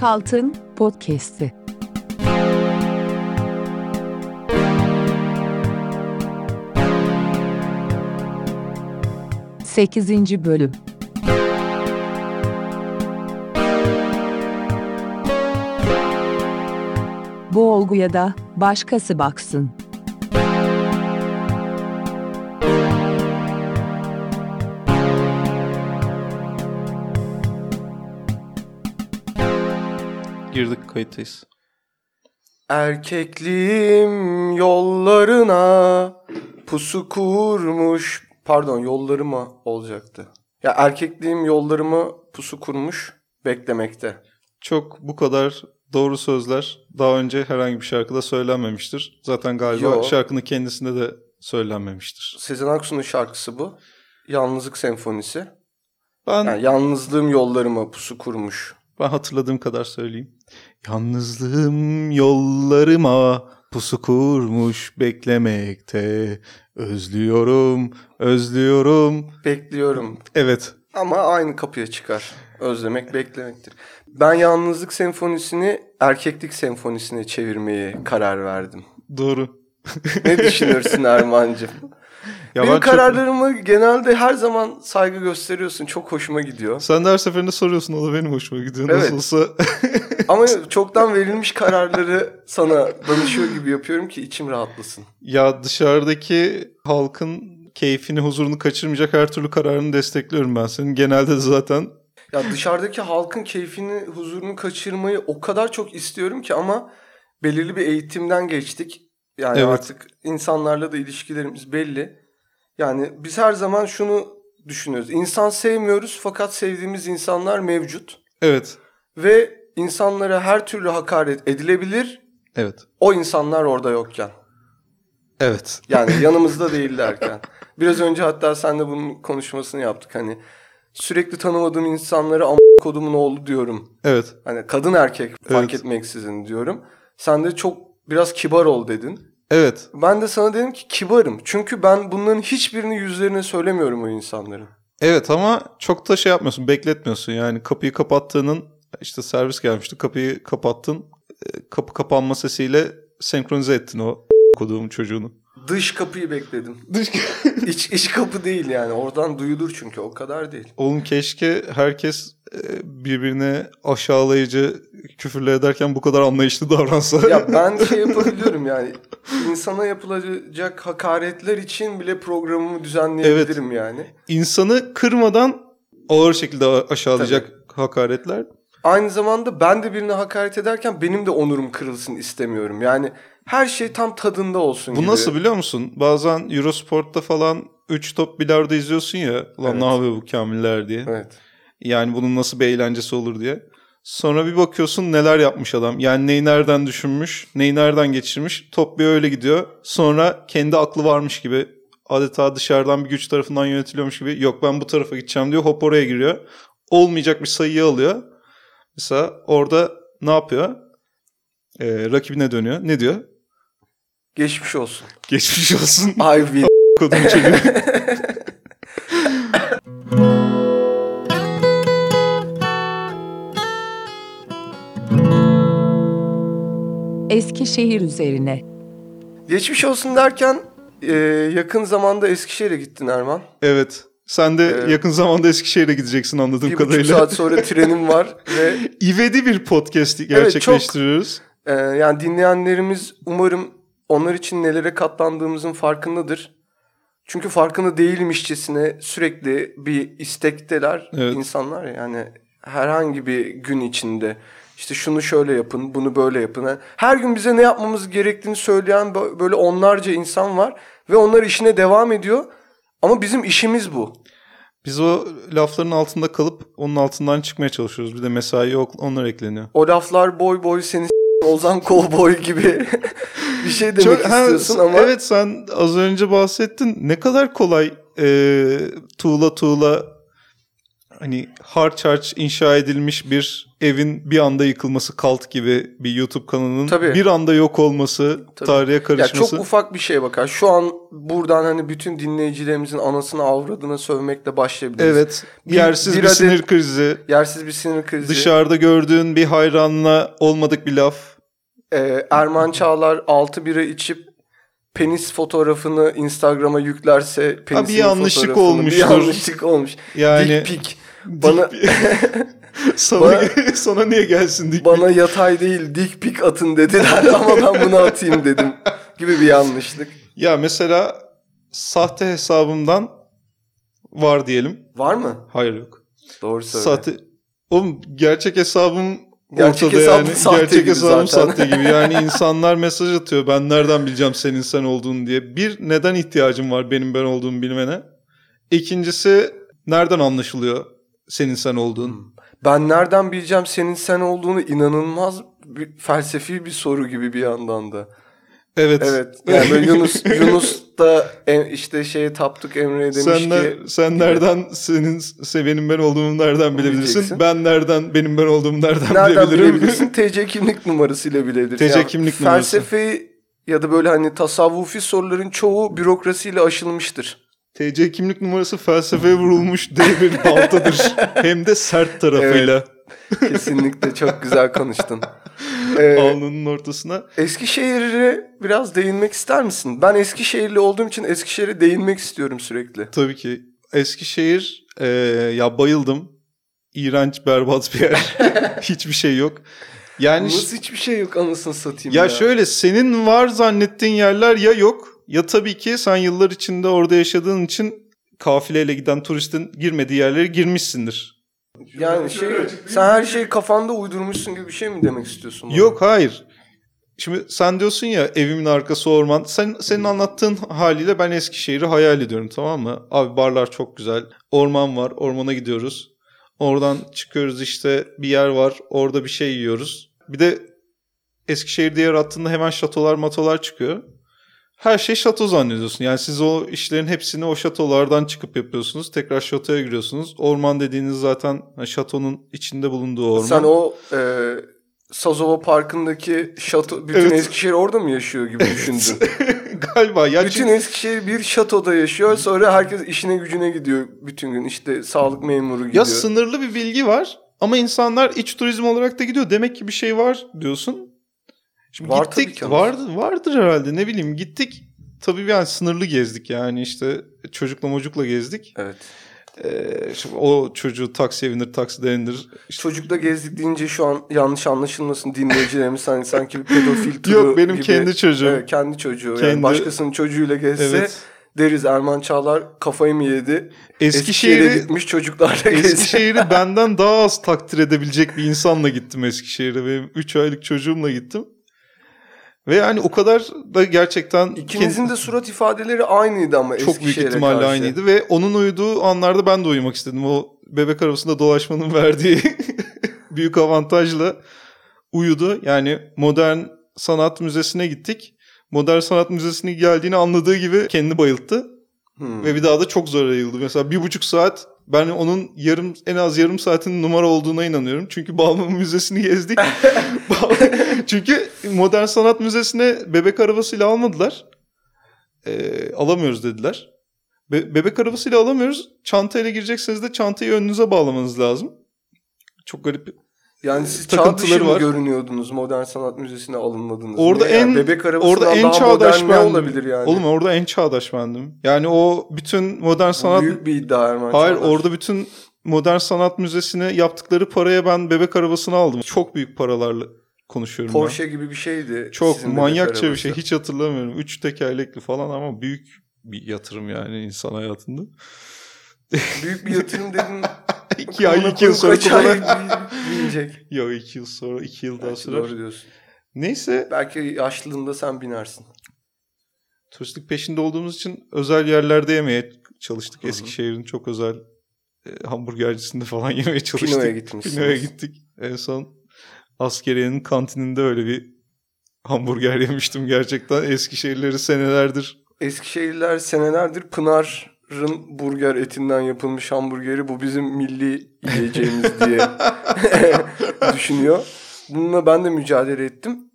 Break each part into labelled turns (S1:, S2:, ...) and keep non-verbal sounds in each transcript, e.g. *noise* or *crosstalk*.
S1: Çeyrek Altın Podcast'i. Sekizinci Bölüm Bu olguya da başkası baksın.
S2: Girdik kayıttayız.
S3: Erkekliğim yollarına pusu kurmuş. Pardon yollarıma olacaktı. Ya erkekliğim yollarıma pusu kurmuş beklemekte.
S2: Çok bu kadar doğru sözler daha önce herhangi bir şarkıda söylenmemiştir. Zaten galiba
S3: Yo.
S2: şarkının kendisinde de söylenmemiştir.
S3: Sezen Aksu'nun şarkısı bu. Yalnızlık senfonisi.
S2: Ben
S3: Yani yalnızlığım yollarıma pusu kurmuş.
S2: Ben hatırladığım kadar söyleyeyim. Yalnızlığım yollarıma pusu kurmuş beklemekte. Özlüyorum, özlüyorum.
S3: Bekliyorum
S2: Evet,
S3: ama aynı kapıya çıkar. Özlemek beklemektir. Ben yalnızlık senfonisini erkeklik senfonisine çevirmeye karar verdim.
S2: doğru.
S3: Ne düşünürsün Erman'cığım? *laughs*
S2: Ya
S3: Benim
S2: ben çok-
S3: kararlarımı genelde her zaman saygı gösteriyorsun. Çok hoşuma gidiyor.
S2: Sen de her seferinde soruyorsun o da benim hoşuma gidiyor.
S3: Evet.
S2: olsa *laughs*
S3: Ama çoktan verilmiş kararları sana danışıyor gibi yapıyorum ki içim rahatlasın.
S2: Ya dışarıdaki halkın keyfini, huzurunu kaçırmayacak her türlü kararını destekliyorum ben senin. Genelde de zaten
S3: Ya dışarıdaki halkın keyfini, huzurunu kaçırmayı o kadar çok istiyorum ki ama belirli bir eğitimden geçtik. Yani
S2: Evet.
S3: artık insanlarla da ilişkilerimiz belli. Yani biz her zaman şunu düşünüyoruz. İnsan sevmiyoruz fakat sevdiğimiz insanlar mevcut.
S2: evet,
S3: Ve insanlara her türlü hakaret edilebilir
S2: evet,
S3: o insanlar orada yokken.
S2: evet.
S3: Yani *laughs* yanımızda değillerken. Biraz önce hatta senle bunun konuşmasını yaptık. Hani sürekli tanımadığım insanlara am kodumun oğlu diyorum.
S2: Evet,
S3: Hani kadın erkek fark
S2: Evet.
S3: etmeksizin diyorum. Sen de çok biraz kibar ol dedin.
S2: Evet.
S3: Ben de sana dedim ki kibarım. Çünkü ben bunların hiçbirini yüzlerine söylemiyorum o insanların.
S2: Evet ama çok da şey yapmıyorsun, bekletmiyorsun. Yani kapıyı kapattığının, işte servis gelmişti, kapıyı kapattın. e, Kapı kapanma sesiyle senkronize ettin o koduğum çocuğunu.
S3: Dış kapıyı bekledim. *laughs* İç, iç kapı değil yani. Oradan duyulur çünkü o kadar değil.
S2: Oğlum keşke herkes birbirine aşağılayıcı küfürler ederken bu kadar anlayışlı davransa.
S3: Ya *laughs* ben şey yapabiliyorum yani. insana yapılacak hakaretler için bile programımı düzenleyebilirim yani.
S2: İnsanı kırmadan ağır şekilde aşağılayacak hakaretler.
S3: Aynı zamanda ben de birine hakaret ederken benim de onurum kırılsın istemiyorum. Yani her şey tam tadında olsun
S2: Bu
S3: gibi.
S2: nasıl biliyor musun? Bazen Eurosport'ta falan 3 top bilardo izliyorsun ya. Lan
S3: Evet.
S2: ne yapıyor bu kamiller diye.
S3: Evet.
S2: Yani bunun nasıl bir eğlencesi olur diye. Sonra bir bakıyorsun neler yapmış adam. Yani neyi nereden düşünmüş, neyi nereden geçirmiş. Top bir öyle gidiyor. Sonra kendi aklı varmış gibi adeta dışarıdan bir güç tarafından yönetiliyormuş gibi. Yok ben bu tarafa gideceğim diyor. Hop oraya giriyor. Olmayacak bir sayıyı alıyor. Mesela orada ne yapıyor? Ee, rakibine dönüyor. Ne diyor?
S3: Geçmiş olsun.
S2: Geçmiş olsun.
S3: I win.
S2: Kodum çocuğu.
S1: Eskişehir üzerine.
S3: Geçmiş olsun derken e, yakın zamanda Eskişehir'e gittin Erman.
S2: Evet. Sen de
S3: Evet.
S2: yakın zamanda Eskişehir'e gideceksin anladığım
S3: Bir
S2: kadarıyla.
S3: saat sonra trenim var *laughs* ve
S2: İvedi bir podcast gerçekleştiriyoruz.
S3: e, yani dinleyenlerimiz umarım onlar için nelere katlandığımızın farkındadır. Çünkü farkında değilmişçesine sürekli bir istekteler
S2: Evet.
S3: insanlar ya. yani herhangi bir gün içinde işte şunu şöyle yapın, bunu böyle yapın. Yani Her gün bize ne yapmamız gerektiğini söyleyen bö- böyle onlarca insan var ve onlar işine devam ediyor. Ama bizim işimiz bu.
S2: Biz o lafların altında kalıp onun altından çıkmaya çalışıyoruz. Bir de mesai yok onlar ekleniyor.
S3: O laflar boy boy seni Ozan Kovboy gibi *laughs* bir şey demek
S2: Çok-
S3: istiyorsun ama
S2: Evet sen az önce bahsettin. Ne kadar kolay e, tuğla tuğla hani harç harç inşa edilmiş bir evin bir anda yıkılması kalt gibi bir YouTube kanalının
S3: Tabii.
S2: bir anda yok olması,
S3: Tabii.
S2: tarihe
S3: Ya
S2: karışması.
S3: çok ufak bir şey bakar. Şu an buradan hani bütün dinleyicilerimizin anasını avradına sövmekle başlayabiliriz.
S2: Evet.
S3: Bir-
S2: yersiz bir,
S3: bir adet-
S2: sinir krizi.
S3: Yersiz bir sinir krizi.
S2: Dışarıda gördüğün bir hayranla olmadık bir laf.
S3: Ee, Erman Çağlar 6 bira içip penis fotoğrafını Instagram'a yüklerse penisin
S2: bir yanlışlık
S3: fotoğrafını-
S2: olmuştur.
S3: Bir yanlışlık olmuş.
S2: Yani
S3: Dick pic. Bana *laughs*
S2: sana,
S3: Bana- *laughs*
S2: sana niye gelsin dik
S3: bana yatay değil dik pic atın dediler *laughs* ama ben bunu atayım dedim gibi bir yanlışlık.
S2: Ya mesela sahte hesabımdan var diyelim.
S3: Var mı?
S2: Hayır yok.
S3: Doğru söyle.
S2: Sahte Oğlum gerçek hesabım
S3: Gerçek
S2: ortada
S3: hesabın
S2: yani.
S3: sahte
S2: gerçek
S3: gibi
S2: hesabım
S3: zaten.
S2: sahte gibi. Yani insanlar mesaj atıyor. Ben nereden bileceğim senin sen olduğunu diye. Bir neden ihtiyacım var benim ben olduğumu bilmene. İkincisi nereden anlaşılıyor senin sen olduğun?
S3: Ben nereden bileceğim senin sen olduğunu inanılmaz bir felsefi bir soru gibi bir yandan da.
S2: Evet.
S3: Evet. Yani böyle *laughs* Yunus Yunus da em- işte şeye taptık Emre'ye demiş
S2: Sen,
S3: ki
S2: sen nereden senin se- benim ben olduğumu nereden bilebilirsin? Ben nereden benim ben olduğumu nereden,
S3: nereden
S2: bilebilirim?
S3: bilebilirsin? *laughs* TC kimlik numarasıyla bilebilirsin.
S2: TC kimlik numarası.
S3: Felsefi ya da böyle hani tasavvufi soruların çoğu bürokrasiyle aşılmıştır.
S2: TC kimlik numarası felsefeye vurulmuş dev bir baltadır. *laughs* Hem de sert tarafıyla.
S3: Kesinlikle çok güzel konuştun. *laughs* Ee,
S2: Alnının ortasına.
S3: Eskişehir'e biraz değinmek ister misin? Ben Eskişehirli olduğum için Eskişehir'e değinmek istiyorum sürekli.
S2: Tabii ki. Eskişehir e, ya bayıldım. İğrenç berbat bir yer. *laughs* Hiçbir şey yok. Yani
S3: Nasıl hiçbir şey yok anasını satayım
S2: ya,
S3: ya.
S2: şöyle senin var zannettiğin yerler ya yok ya tabii ki sen yıllar içinde orada yaşadığın için kafileyle giden turistin girmediği yerlere girmişsindir.
S3: Yani şey sen her şeyi kafanda uydurmuşsun gibi bir şey mi demek istiyorsun? bana?
S2: Yok hayır. Şimdi sen diyorsun ya evimin arkası orman. Sen senin anlattığın haliyle ben Eskişehir'i hayal ediyorum tamam mı? Abi barlar çok güzel. Orman var. Ormana gidiyoruz. Oradan çıkıyoruz işte bir yer var. Orada bir şey yiyoruz. Bir de Eskişehir diye yarattığında hemen şatolar matolar çıkıyor. Her şey şato zannediyorsun. Yani siz o işlerin hepsini o şatolardan çıkıp yapıyorsunuz. Tekrar şatoya giriyorsunuz. Orman dediğiniz zaten şatonun içinde bulunduğu orman.
S3: Sen o e, Sazova Parkı'ndaki şato, bütün
S2: Evet.
S3: Eskişehir orada mı yaşıyor gibi düşündün? *laughs*
S2: Galiba. Ya
S3: bütün
S2: çünkü-
S3: Eskişehir bir şatoda yaşıyor. Sonra herkes işine gücüne gidiyor bütün gün. İşte sağlık memuru gidiyor.
S2: Ya sınırlı bir bilgi var ama insanlar iç turizm olarak da gidiyor. Demek ki bir şey var diyorsun. Şimdi
S3: Var
S2: gittik.
S3: ama.
S2: vardır, herhalde ne bileyim gittik. Tabii yani sınırlı gezdik yani işte çocukla mocukla gezdik.
S3: Evet.
S2: Ee, şimdi o çocuğu taksiye binir, takside indir. İşte-
S3: Çocukla gezdik deyince şu an yanlış anlaşılmasın dinleyicilerimiz hani sanki bir pedofil turu *laughs*
S2: Yok benim
S3: gibi.
S2: kendi çocuğum.
S3: Evet, kendi çocuğu. Yani
S2: Kendi-
S3: başkasının çocuğuyla gezse
S2: Evet.
S3: deriz Erman Çağlar kafayı mı yedi? Eskişehir'e
S2: Eskişehir'i
S3: gitmiş çocuklarla.
S2: Eskişehir'i *laughs* benden daha az takdir edebilecek bir insanla gittim Eskişehir'e. Benim 3 aylık çocuğumla gittim. Ve yani o kadar da gerçekten
S3: İkinizin de surat ifadeleri aynıydı ama
S2: çok büyük ihtimalle
S3: karşı.
S2: aynıydı ve onun uyuduğu anlarda ben de uyumak istedim. O bebek arabasında dolaşmanın *laughs* verdiği *laughs* büyük avantajla uyudu. Yani modern sanat müzesine gittik. Modern sanat müzesine geldiğini anladığı gibi kendini bayılttı.
S3: Hmm.
S2: Ve bir daha da çok zor ayıldı. Mesela bir buçuk saat ben onun yarım en az yarım saatin numara olduğuna inanıyorum. Çünkü Balmumu Müzesi'ni gezdik. *laughs* Çünkü Modern Sanat Müzesi'ne bebek arabasıyla almadılar. Ee, alamıyoruz dediler. Be- bebek arabasıyla alamıyoruz. Çantayla girecekseniz de çantayı önünüze bağlamanız lazım. Çok garip.
S3: Yani siz çağ
S2: takıntıları
S3: dışı mı
S2: var.
S3: görünüyordunuz Modern Sanat Müzesi'ne alınmadınız?
S2: Orada
S3: Niye
S2: en
S3: Bebek arabasından
S2: orada en
S3: daha
S2: çağdaş
S3: modern
S2: bendim.
S3: olabilir yani?
S2: Oğlum orada en çağdaş bendim. Yani o bütün modern
S3: Bu
S2: sanat
S3: Büyük bir iddia Erman
S2: Hayır
S3: Çağlar.
S2: orada bütün modern sanat müzesine yaptıkları paraya ben bebek arabasını aldım. Çok büyük paralarla konuşuyorum ben.
S3: Porsche gibi bir şeydi.
S2: Çok manyakça bir şey. Hiç hatırlamıyorum. Üç tekerlekli falan ama büyük bir yatırım yani insan hayatında. *laughs*
S3: Büyük bir yatırım dedin. *laughs*
S2: iki ay, iki yıl sonra kullanır.
S3: binecek. *laughs*
S2: Yok iki yıl sonra, iki yıl daha
S3: Belki
S2: sürer.
S3: Doğru diyorsun.
S2: Neyse
S3: Belki yaşlılığında sen binersin.
S2: turistik peşinde olduğumuz için özel yerlerde yemeye çalıştık. Eskişehir'in çok özel e, hamburgercisinde falan yemeye çalıştık.
S3: Pino'ya gitmişsiniz.
S2: Pino'ya gittik. En son askeriyenin kantininde öyle bir hamburger *laughs* yemiştim gerçekten. Eskişehirleri senelerdir
S3: Eskişehirliler senelerdir Pınar burger etinden yapılmış hamburgeri bu bizim milli yiyeceğimiz *laughs* diye *laughs* düşünüyor. Bununla ben de mücadele ettim.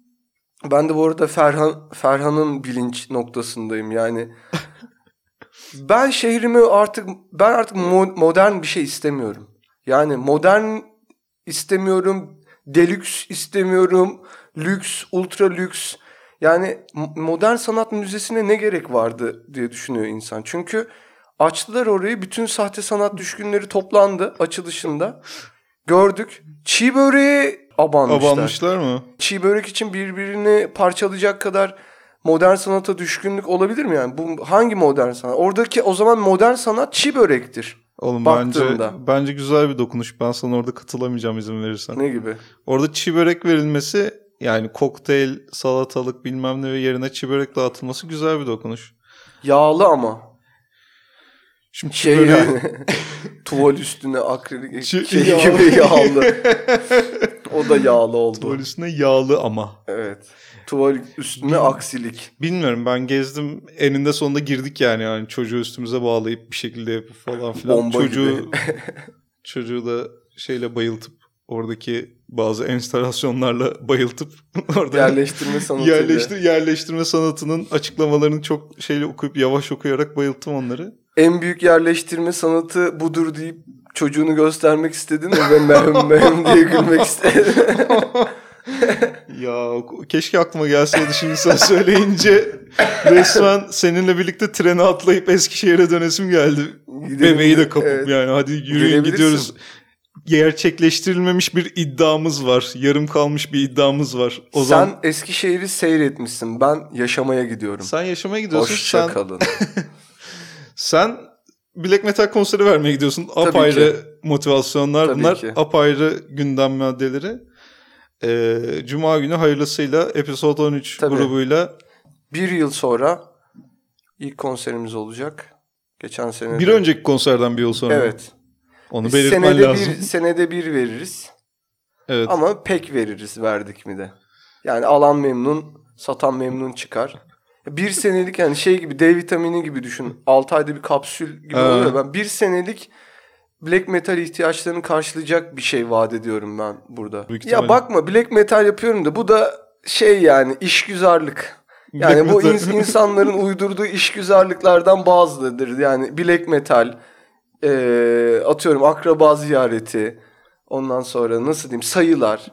S3: Ben de bu arada Ferhan Ferhan'ın bilinç noktasındayım. Yani ben şehrimi artık ben artık mo- modern bir şey istemiyorum. Yani modern istemiyorum, deluxe istemiyorum, lüks, ultra lüks. Yani modern sanat müzesine ne gerek vardı diye düşünüyor insan. Çünkü açtılar orayı bütün sahte sanat düşkünleri toplandı açılışında. Gördük. Çiğ böreği abanmışlar.
S2: Abanmışlar mı?
S3: Çiğ börek için birbirini parçalayacak kadar modern sanata düşkünlük olabilir mi yani? Bu hangi modern sanat? Oradaki o zaman modern sanat çiğ börektir.
S2: Oğlum bence
S3: Baktığında.
S2: bence güzel bir dokunuş. Ben sana orada katılamayacağım izin verirsen.
S3: Ne gibi?
S2: Orada çiğ börek verilmesi yani kokteyl, salatalık bilmem ne ve yerine çiğ börek dağıtılması güzel bir dokunuş.
S3: Yağlı ama.
S2: Şimdi çiğ
S3: Şey
S2: böreği-
S3: yani. *laughs* tuval üstüne akrilik *laughs*
S2: Çi-
S3: şey
S2: yağlı.
S3: gibi yağlı. o da yağlı oldu.
S2: tuval üstüne yağlı ama.
S3: Evet. Tuval üstüne aksilik.
S2: Bilmiyorum ben gezdim eninde sonunda girdik yani yani çocuğu üstümüze bağlayıp bir şekilde falan filan.
S3: Bomba
S2: çocuğu *laughs* çocuğu da şeyle bayıltıp oradaki bazı enstalasyonlarla bayıltıp *laughs* orada
S3: Yerleştirme sanatıyla.
S2: yerleştir yerleştirme sanatının açıklamalarını çok şeyle okuyup yavaş okuyarak bayılttım onları.
S3: En büyük yerleştirme sanatı budur deyip çocuğunu göstermek istedin? Ve mehm mehm diye gülmek *laughs* istedin. *laughs*
S2: Ya keşke aklıma gelseydi şimdi sen söyleyince *laughs* resmen seninle birlikte trene atlayıp Eskişehir'e dönesim geldi.
S3: Gidelim.
S2: Bebeği de kapıp
S3: Evet.
S2: yani hadi yürüyün gidiyoruz. Gerçekleştirilmemiş bir iddiamız var. Yarım kalmış bir iddiamız var. O
S3: Sen
S2: zaman
S3: Eskişehir'i seyretmişsin. Ben yaşamaya gidiyorum.
S2: sen yaşamaya gidiyorsun.
S3: Hoşça
S2: sen,
S3: kalın. *laughs*
S2: sen Black Metal konseri vermeye gidiyorsun.
S3: Tabii
S2: Apayrı
S3: ki.
S2: motivasyonlar
S3: Tabii
S2: bunlar.
S3: ki.
S2: Apayrı gündem maddeleri. Ee, Cuma günü hayırlısıyla Episode 13
S3: Tabii.
S2: grubuyla
S3: Bir yıl sonra ilk konserimiz olacak. Geçen sene.
S2: bir önceki konserden bir yıl sonra.
S3: Evet.
S2: Onu belirtmen
S3: senede
S2: lazım.
S3: bir senede bir veririz.
S2: Evet.
S3: Ama pek veririz verdik mi de. Yani alan memnun, satan memnun çıkar. Bir senelik yani şey gibi D vitamini gibi düşün. 6 ayda bir kapsül gibi
S2: Ha.
S3: oluyor. Ben bir senelik black metal ihtiyaçlarını karşılayacak bir şey vaat ediyorum ben burada.
S2: Büyük
S3: ya bakma black metal yapıyorum da bu da şey yani işgüzarlık. Yani bu ins- insanların uydurduğu işgüzarlıklardan bazılarıdır. Yani black metal, eee, atıyorum akraba ziyareti, ondan sonra nasıl diyeyim sayılar.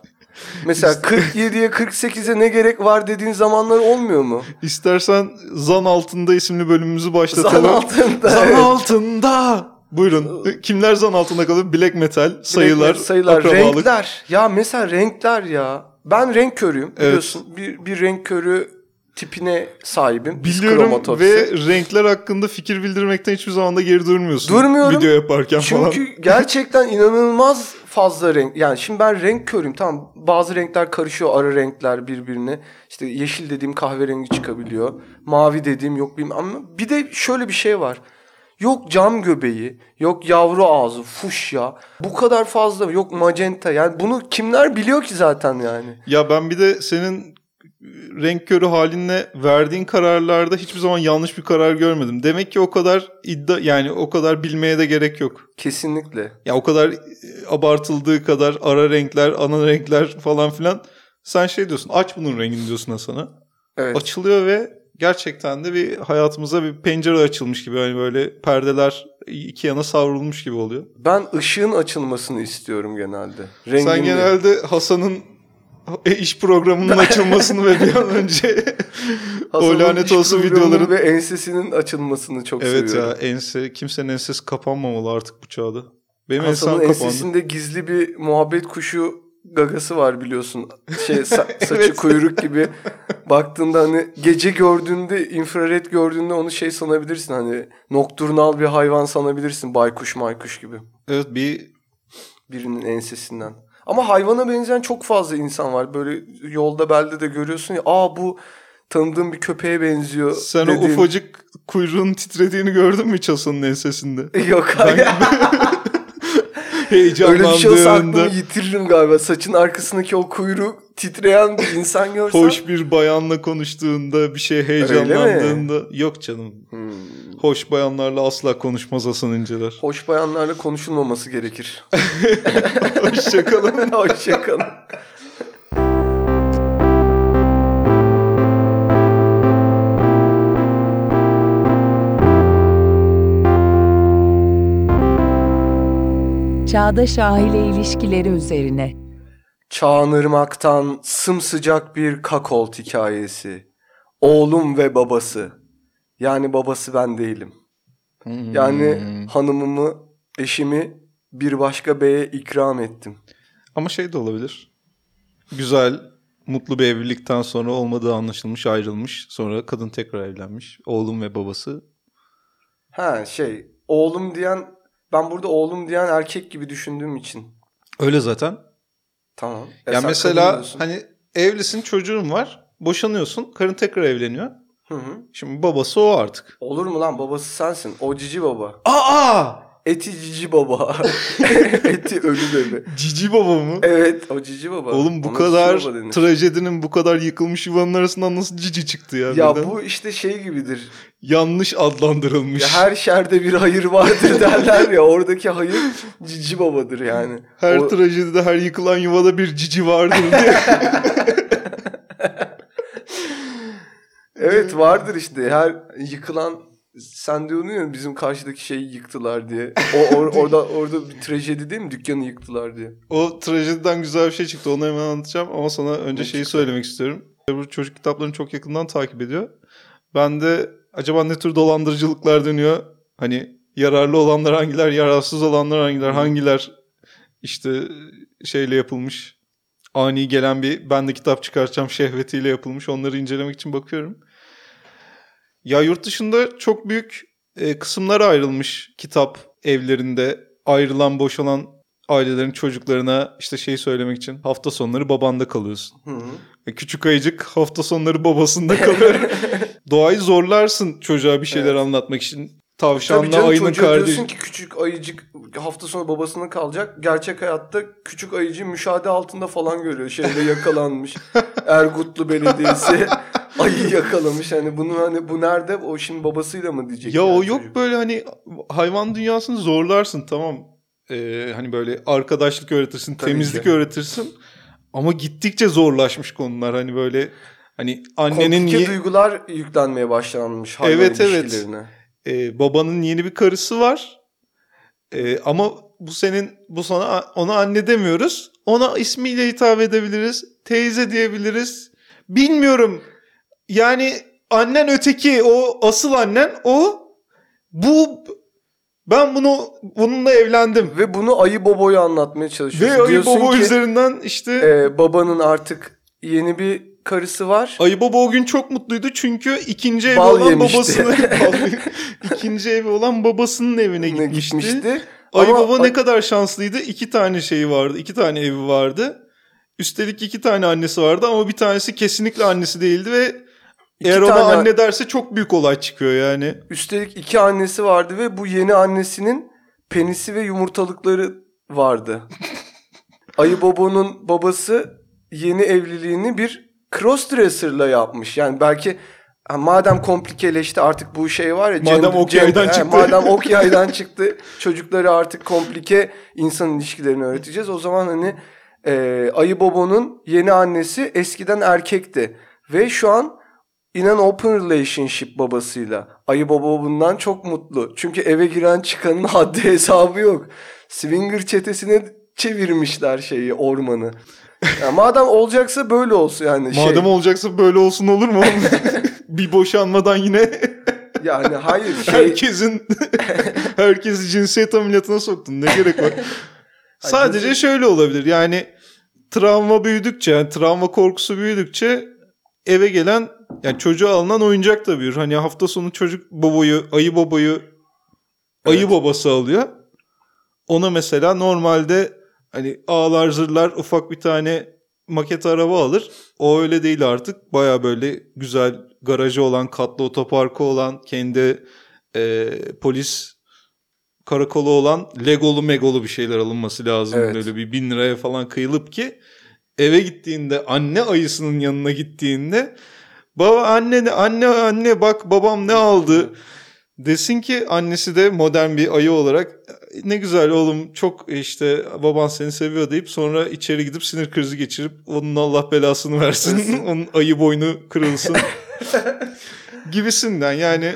S3: Mesela 47'ye 48'e ne gerek var dediğin zamanlar olmuyor mu?
S2: İstersen Zan Altında isimli bölümümüzü
S3: Zan
S2: başlatalım.
S3: altında.
S2: Zan
S3: evet.
S2: altında. Buyurun. Kimler zan altında kalıyor? Black metal, sayılar,
S3: Black metal, sayılar,
S2: akrabalık.
S3: renkler. Ya mesela renkler ya. Ben renk körüyüm
S2: Evet.
S3: biliyorsun. Bir, bir renk körü tipine sahibim.
S2: Biliyorum ve renkler hakkında fikir bildirmekten hiçbir zaman da geri durmuyorsun.
S3: Durmuyorum.
S2: Video yaparken falan.
S3: Çünkü *laughs* gerçekten inanılmaz fazla renk. Yani şimdi ben renk körüyüm. Tamam bazı renkler karışıyor ara renkler birbirine. İşte yeşil dediğim kahverengi çıkabiliyor. Mavi dediğim yok bilmem. Ama bir de şöyle bir şey var. Yok cam göbeği, yok yavru ağzı, fuşya. Bu kadar fazla yok magenta. Yani bunu kimler biliyor ki zaten yani.
S2: Ya ben bir de senin renk körü halinle verdiğin kararlarda hiçbir zaman yanlış bir karar görmedim. Demek ki o kadar iddia yani o kadar bilmeye de gerek yok.
S3: Kesinlikle.
S2: Ya o kadar e, abartıldığı kadar ara renkler, ana renkler falan filan. Sen şey diyorsun aç bunun rengini diyorsun Hasan'a.
S3: Evet.
S2: Açılıyor ve gerçekten de bir hayatımıza bir pencere açılmış gibi. Hani böyle perdeler iki yana savrulmuş gibi oluyor.
S3: Ben ışığın açılmasını istiyorum genelde.
S2: Sen
S3: Rengin değil.
S2: genelde Hasan'ın e, iş programının *laughs* açılmasını ve bir an önce *laughs* o lanet olsun videoların
S3: ve ensesinin açılmasını çok
S2: Evet
S3: seviyorum.
S2: ya ense kimsenin ensesi kapanmamalı artık bu çağda. Benim
S3: Hasan'ın
S2: kapandı.
S3: ensesinde gizli bir muhabbet kuşu gagası var biliyorsun. Şey sa- *laughs* saçı
S2: Evet.
S3: kuyruk gibi. *laughs* Baktığında hani gece gördüğünde infrared gördüğünde onu şey sanabilirsin hani nokturnal bir hayvan sanabilirsin baykuş maykuş gibi.
S2: Evet bir
S3: Birinin ensesinden. Ama hayvana benzeyen çok fazla insan var. Böyle yolda belde de görüyorsun ya aa bu tanıdığım bir köpeğe benziyor.
S2: sen o
S3: dediğin-
S2: ufacık kuyruğun titrediğini gördün mü hiç Hasan'ın ensesinde? *laughs*
S3: Yok hayır. Öyle bir şey olsa aklımı
S2: Heyecanlandığında.
S3: yitiririm galiba. Saçın arkasındaki o kuyruk titreyen bir insan *laughs* görsem.
S2: Hoş bir bayanla konuştuğunda bir şey heyecanlandığında yok canım.
S3: Hmm.
S2: Hoş bayanlarla asla konuşmaz Hasan İnceler.
S3: Hoş bayanlarla konuşulmaması gerekir. *laughs* *laughs*
S2: Hoşçakalın.
S3: Hoşçakalın.
S1: Çağdaş aile ilişkileri üzerine.
S3: Çağınırmaktan sımsıcak bir kakolt hikayesi. Oğlum ve babası. Yani babası ben değilim. Yani
S2: Hmm.
S3: hanımımı, eşimi bir başka beye ikram ettim.
S2: Ama şey de olabilir. Güzel, mutlu bir evlilikten sonra olmadığı anlaşılmış, ayrılmış. Sonra kadın tekrar evlenmiş. Oğlum ve babası.
S3: Ha şey, oğlum diyen, ben burada oğlum diyen erkek gibi düşündüğüm için.
S2: Öyle zaten.
S3: Tamam.
S2: Ya
S3: sen
S2: mesela hani evlisin, çocuğun var. Boşanıyorsun, karın tekrar evleniyor.
S3: Hı hı.
S2: Şimdi babası o artık.
S3: Olur mu lan babası sensin. O cici baba.
S2: Aa!
S3: Eti cici baba. *laughs* Eti ölü bebe.
S2: Cici baba mı?
S3: Evet o cici baba.
S2: Oğlum bu
S3: Ona
S2: kadar trajedinin bu kadar yıkılmış yuvanın arasından nasıl cici çıktı ya?
S3: Ya
S2: birden?
S3: bu işte şey gibidir.
S2: yanlış adlandırılmış.
S3: Ya her şerde bir hayır vardır derler ya. Oradaki hayır cici babadır yani.
S2: Her
S3: O-
S2: trajedide her yıkılan yuvada bir cici vardır diye. *laughs*
S3: Evet vardır işte. Her yıkılan sen diyordun ya bizim karşıdaki şeyi yıktılar diye. O *laughs* or- orada orada bir trajedi değil mi? Dükkanı yıktılar diye.
S2: o trajediden güzel bir şey çıktı. Onu hemen anlatacağım ama sana önce
S3: Ne
S2: şeyi
S3: çıktı?
S2: söylemek istiyorum. Bu çocuk kitaplarını çok yakından takip ediyor. Ben de acaba ne tür dolandırıcılıklar dönüyor? Hani yararlı olanlar hangiler, yararsız olanlar hangiler, hangiler işte şeyle yapılmış. Ani gelen bir ben de kitap çıkartacağım şehvetiyle yapılmış. Onları incelemek için bakıyorum. Ya yurt dışında çok büyük e, kısımlara ayrılmış kitap evlerinde ayrılan boşalan ailelerin çocuklarına işte şey söylemek için hafta sonları babanda kalıyorsun.
S3: Hı hı.
S2: E, küçük ayıcık hafta sonları babasında kalıyor. *laughs* Doğayı zorlarsın çocuğa bir şeyler
S3: Evet.
S2: anlatmak için.
S3: Tabii
S2: Tavşanla
S3: canım
S2: ayının kardeşi.
S3: diyorsun ki küçük ayıcık hafta sonu babasına kalacak. Gerçek hayatta küçük ayıcı müşahede altında falan görüyor. Şeyde yakalanmış. *laughs* Ergutlu Belediyesi *laughs* ayı yakalamış. Hani bunu hani bu nerede? O şimdi babasıyla mı diyecek?
S2: Ya
S3: yani
S2: o yok
S3: çocuk?
S2: böyle hani hayvan dünyasını zorlarsın tamam. Ee, hani böyle arkadaşlık öğretirsin,
S3: Tabii
S2: temizlik
S3: ki.
S2: öğretirsin. Ama gittikçe zorlaşmış konular. Hani böyle hani annenin
S3: Komplike
S2: ye-
S3: duygular yüklenmeye başlanmış hayvan
S2: Evet, evet.
S3: ilişkilerine.
S2: e, babanın yeni bir karısı var. E, ama bu senin bu sana ona anne demiyoruz. Ona ismiyle hitap edebiliriz. Teyze diyebiliriz. Bilmiyorum. Yani annen öteki o asıl annen o bu ben bunu bununla evlendim.
S3: Ve bunu ayı boboyu anlatmaya çalışıyorsun.
S2: Ve Ayı Baba üzerinden işte
S3: e, babanın artık yeni bir karısı var.
S2: Ayı Baba o gün çok mutluydu çünkü ikinci evi
S3: Bal
S2: olan
S3: yemişti.
S2: babasının *laughs* ikinci evi olan babasının evine
S3: Ne
S2: gitmişti. Ayı
S3: Ama
S2: Baba ne kadar şanslıydı. İki tane şeyi vardı. iki tane evi vardı. Üstelik iki tane annesi vardı ama bir tanesi kesinlikle annesi değildi ve
S3: İki
S2: eğer ona
S3: tane-
S2: anne derse çok büyük olay çıkıyor yani.
S3: Üstelik iki annesi vardı ve bu yeni annesinin penisi ve yumurtalıkları vardı. *laughs* Ayı Bobo'nun babası yeni evliliğini bir crossdresser'la yapmış. Yani belki ha, madem komplikeleşti artık bu şey var ya.
S2: Madem
S3: gender-
S2: ok yaydan
S3: gender- he,
S2: çıktı.
S3: Madem ok yaydan *laughs* çıktı. Çocukları artık komplike insan ilişkilerini öğreteceğiz. O zaman hani e, Ayı Bobo'nun yeni annesi eskiden erkekti. Ve şu an in an open relationship babasıyla. Ayı baba bundan çok mutlu. Çünkü eve giren çıkanın *laughs* haddi hesabı yok. Swinger çetesine çevirmişler şeyi ormanı. Ya madem olacaksa böyle olsun yani. Şey,
S2: Madem olacaksa böyle olsun olur mu? *laughs* bir boşanmadan yine *laughs*
S3: yani hayır şey
S2: herkesin herkesi cinsiyet ameliyatına soktun. Ne gerek var? Sadece şöyle olabilir. Yani travma büyüdükçe, yani travma korkusu büyüdükçe eve gelen yani çocuğa alınan oyuncak da büyür. Hani hafta sonu çocuk babayı, ayı babayı ayı
S3: Evet.
S2: babası alıyor. Ona mesela normalde hani ağlar zırlar ufak bir tane maket araba alır. O öyle değil artık. Baya böyle güzel garajı olan, katlı otoparkı olan, kendi e, polis karakolu olan legolu megolu bir şeyler alınması lazım.
S3: Evet.
S2: Böyle bir bin liraya falan kıyılıp ki eve gittiğinde anne ayısının yanına gittiğinde baba anne anne anne bak babam ne aldı? Desin ki annesi de modern bir ayı olarak ne güzel oğlum çok işte baban seni seviyor deyip sonra içeri gidip sinir krizi geçirip onun Allah belasını versin *laughs* onun ayı boynu kırılsın. *laughs* Gibisinden. Yani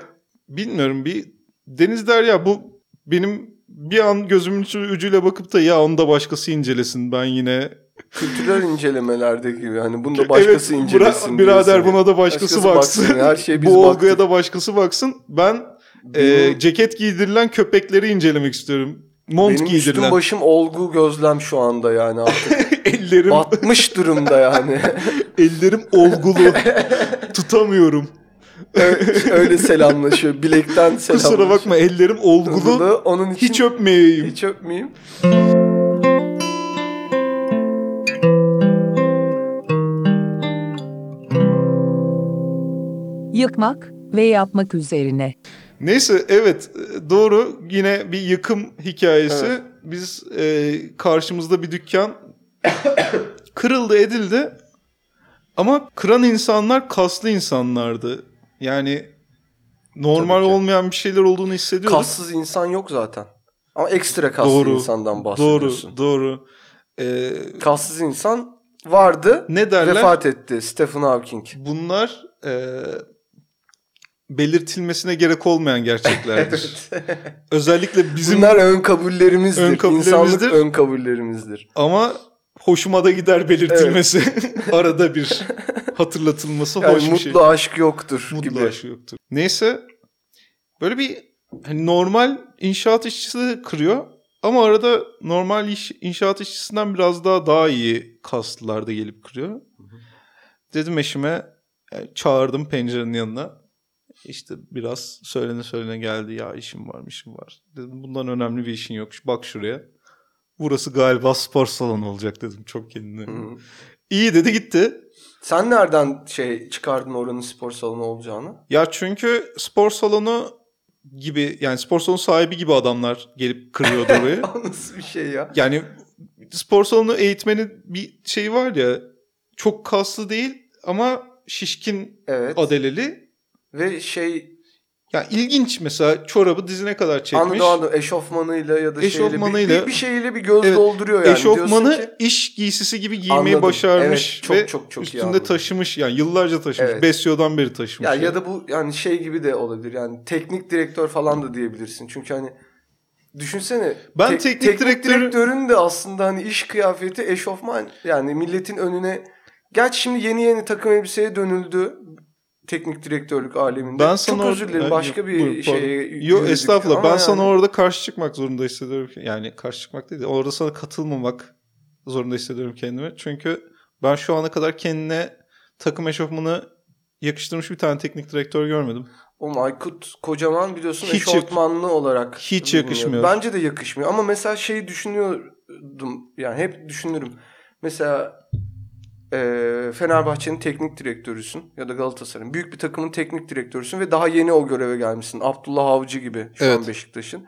S2: bilmiyorum bir Deniz der ya bu benim bir an gözümün ucuyla bakıp da ya onu da başkası incelesin ben yine
S3: Kültürel incelemelerde gibi hani bunu da başkası
S2: evet,
S3: incelesin.
S2: bira- birader
S3: diyorsun.
S2: buna da başkası, baksın.
S3: Her şey *laughs* biz
S2: Bu olguya
S3: baktık.
S2: da başkası baksın. Ben
S3: Benim-
S2: e, ceket giydirilen köpekleri incelemek istiyorum. Mont
S3: Benim üstüm
S2: giydirilen.
S3: başım olgu gözlem şu anda yani artık. *laughs*
S2: ellerim
S3: Batmış durumda yani. *laughs*
S2: ellerim olgulu. Tutamıyorum.
S3: Öyle- selamlaşıyor. Bilekten selamlaşıyor.
S2: Kusura bakma ellerim olgulu.
S3: Olgulu. Onun için
S2: Hiç öpmeyeyim.
S3: hiç öpmeyeyim.
S1: Yıkmak ve yapmak üzerine.
S2: Neyse evet doğru yine bir yıkım hikayesi.
S3: Evet.
S2: Biz e, karşımızda bir dükkan *coughs* kırıldı edildi ama kıran insanlar kaslı insanlardı. Yani normal olmayan bir şeyler olduğunu hissediyorduk.
S3: Kassız insan yok zaten. Ama ekstra kaslı
S2: Doğru,
S3: insandan bahsediyorsun.
S2: Doğru doğru. E,
S3: Kassız insan vardı.
S2: ne derler?
S3: Vefat etti. Stephen Hawking.
S2: Bunlar e, belirtilmesine gerek olmayan gerçeklerdir. *laughs* Özellikle bizim
S3: Bunlar ön kabullerimizdir.
S2: Ön kabullerimizdir.
S3: İnsanlık ön kabullerimizdir.
S2: Ama hoşuma da gider belirtilmesi. *laughs* Arada bir hatırlatılması
S3: Yani
S2: hoş bir
S3: mutlu
S2: şey.
S3: aşk yoktur
S2: Mutlu
S3: gibi.
S2: aşk yoktur. Neyse böyle bir hani normal inşaat işçisi de kırıyor. Ama arada normal iş, inşaat işçisinden biraz daha daha iyi kaslılar da gelip kırıyor. Dedim eşime yani çağırdım pencerenin yanına. İşte biraz söylene söylene geldi ya işim var işim var. Dedim bundan önemli bir işin yok. Bak şuraya. Burası galiba spor salonu olacak dedim çok kendine.
S3: Hı.
S2: İyi dedi gitti.
S3: Sen nereden şey çıkardın oranın spor salonu olacağını?
S2: Ya çünkü spor salonu gibi yani spor salonu sahibi gibi adamlar gelip kırıyordu *laughs* orayı.
S3: Nasıl bir şey ya?
S2: yani spor salonu eğitmenin bir şeyi var ya çok kaslı değil ama şişkin
S3: Evet.
S2: adeleli.
S3: Ve şey
S2: Ya ilginç mesela çorabı dizine kadar çekmiş.
S3: anladım anladım eşofmanıyla ya da şeyle
S2: Eşofmanıyla-
S3: bir, bir, bir şeyle bir göz
S2: Evet,
S3: dolduruyor yani.
S2: Eşofmanı
S3: ki,
S2: iş giysisi gibi giymeyi
S3: Anladım.
S2: başarmış
S3: Evet, çok,
S2: ve
S3: çok, çok iyi
S2: üstünde
S3: anladım.
S2: taşımış yani yıllarca taşımış.
S3: Evet.
S2: Besyo'dan beri taşımış.
S3: ya
S2: yani.
S3: ya da bu yani şey gibi de olabilir. Yani teknik direktör falan da diyebilirsin. Çünkü hani düşünsene
S2: Ben
S3: tek-
S2: teknik direktörü-
S3: direktörün de aslında hani iş kıyafeti eşofman yani milletin önüne Gerçi şimdi yeni yeni takım elbiseye dönüldü teknik direktörlük aleminde.
S2: Ben sana
S3: Çok özür dilerim. Başka
S2: yok,
S3: bir
S2: buyur,
S3: şeye
S2: Yo
S3: yürüdük
S2: estağfurullah. Ben sana
S3: yani-
S2: orada karşı çıkmak zorunda hissediyorum. Yani karşı çıkmak değil de orada sana katılmamak zorunda hissediyorum kendimi. Çünkü ben şu ana kadar kendine takım eşofmanı yakıştırmış bir tane teknik direktör görmedim.
S3: Oğlum Aykut kocaman biliyorsun
S2: Hiç
S3: eşortmanlı olarak.
S2: hiç yakışmıyor.
S3: Bence de yakışmıyor. Ama mesela şeyi düşünüyordum. Yani hep düşünürüm. Mesela e, Fenerbahçe'nin teknik direktörüsün ya da Galatasaray'ın. Büyük bir takımın teknik direktörüsün ve daha yeni o göreve gelmişsin. Abdullah Avcı gibi şu
S2: Evet.
S3: an Beşiktaş'ın.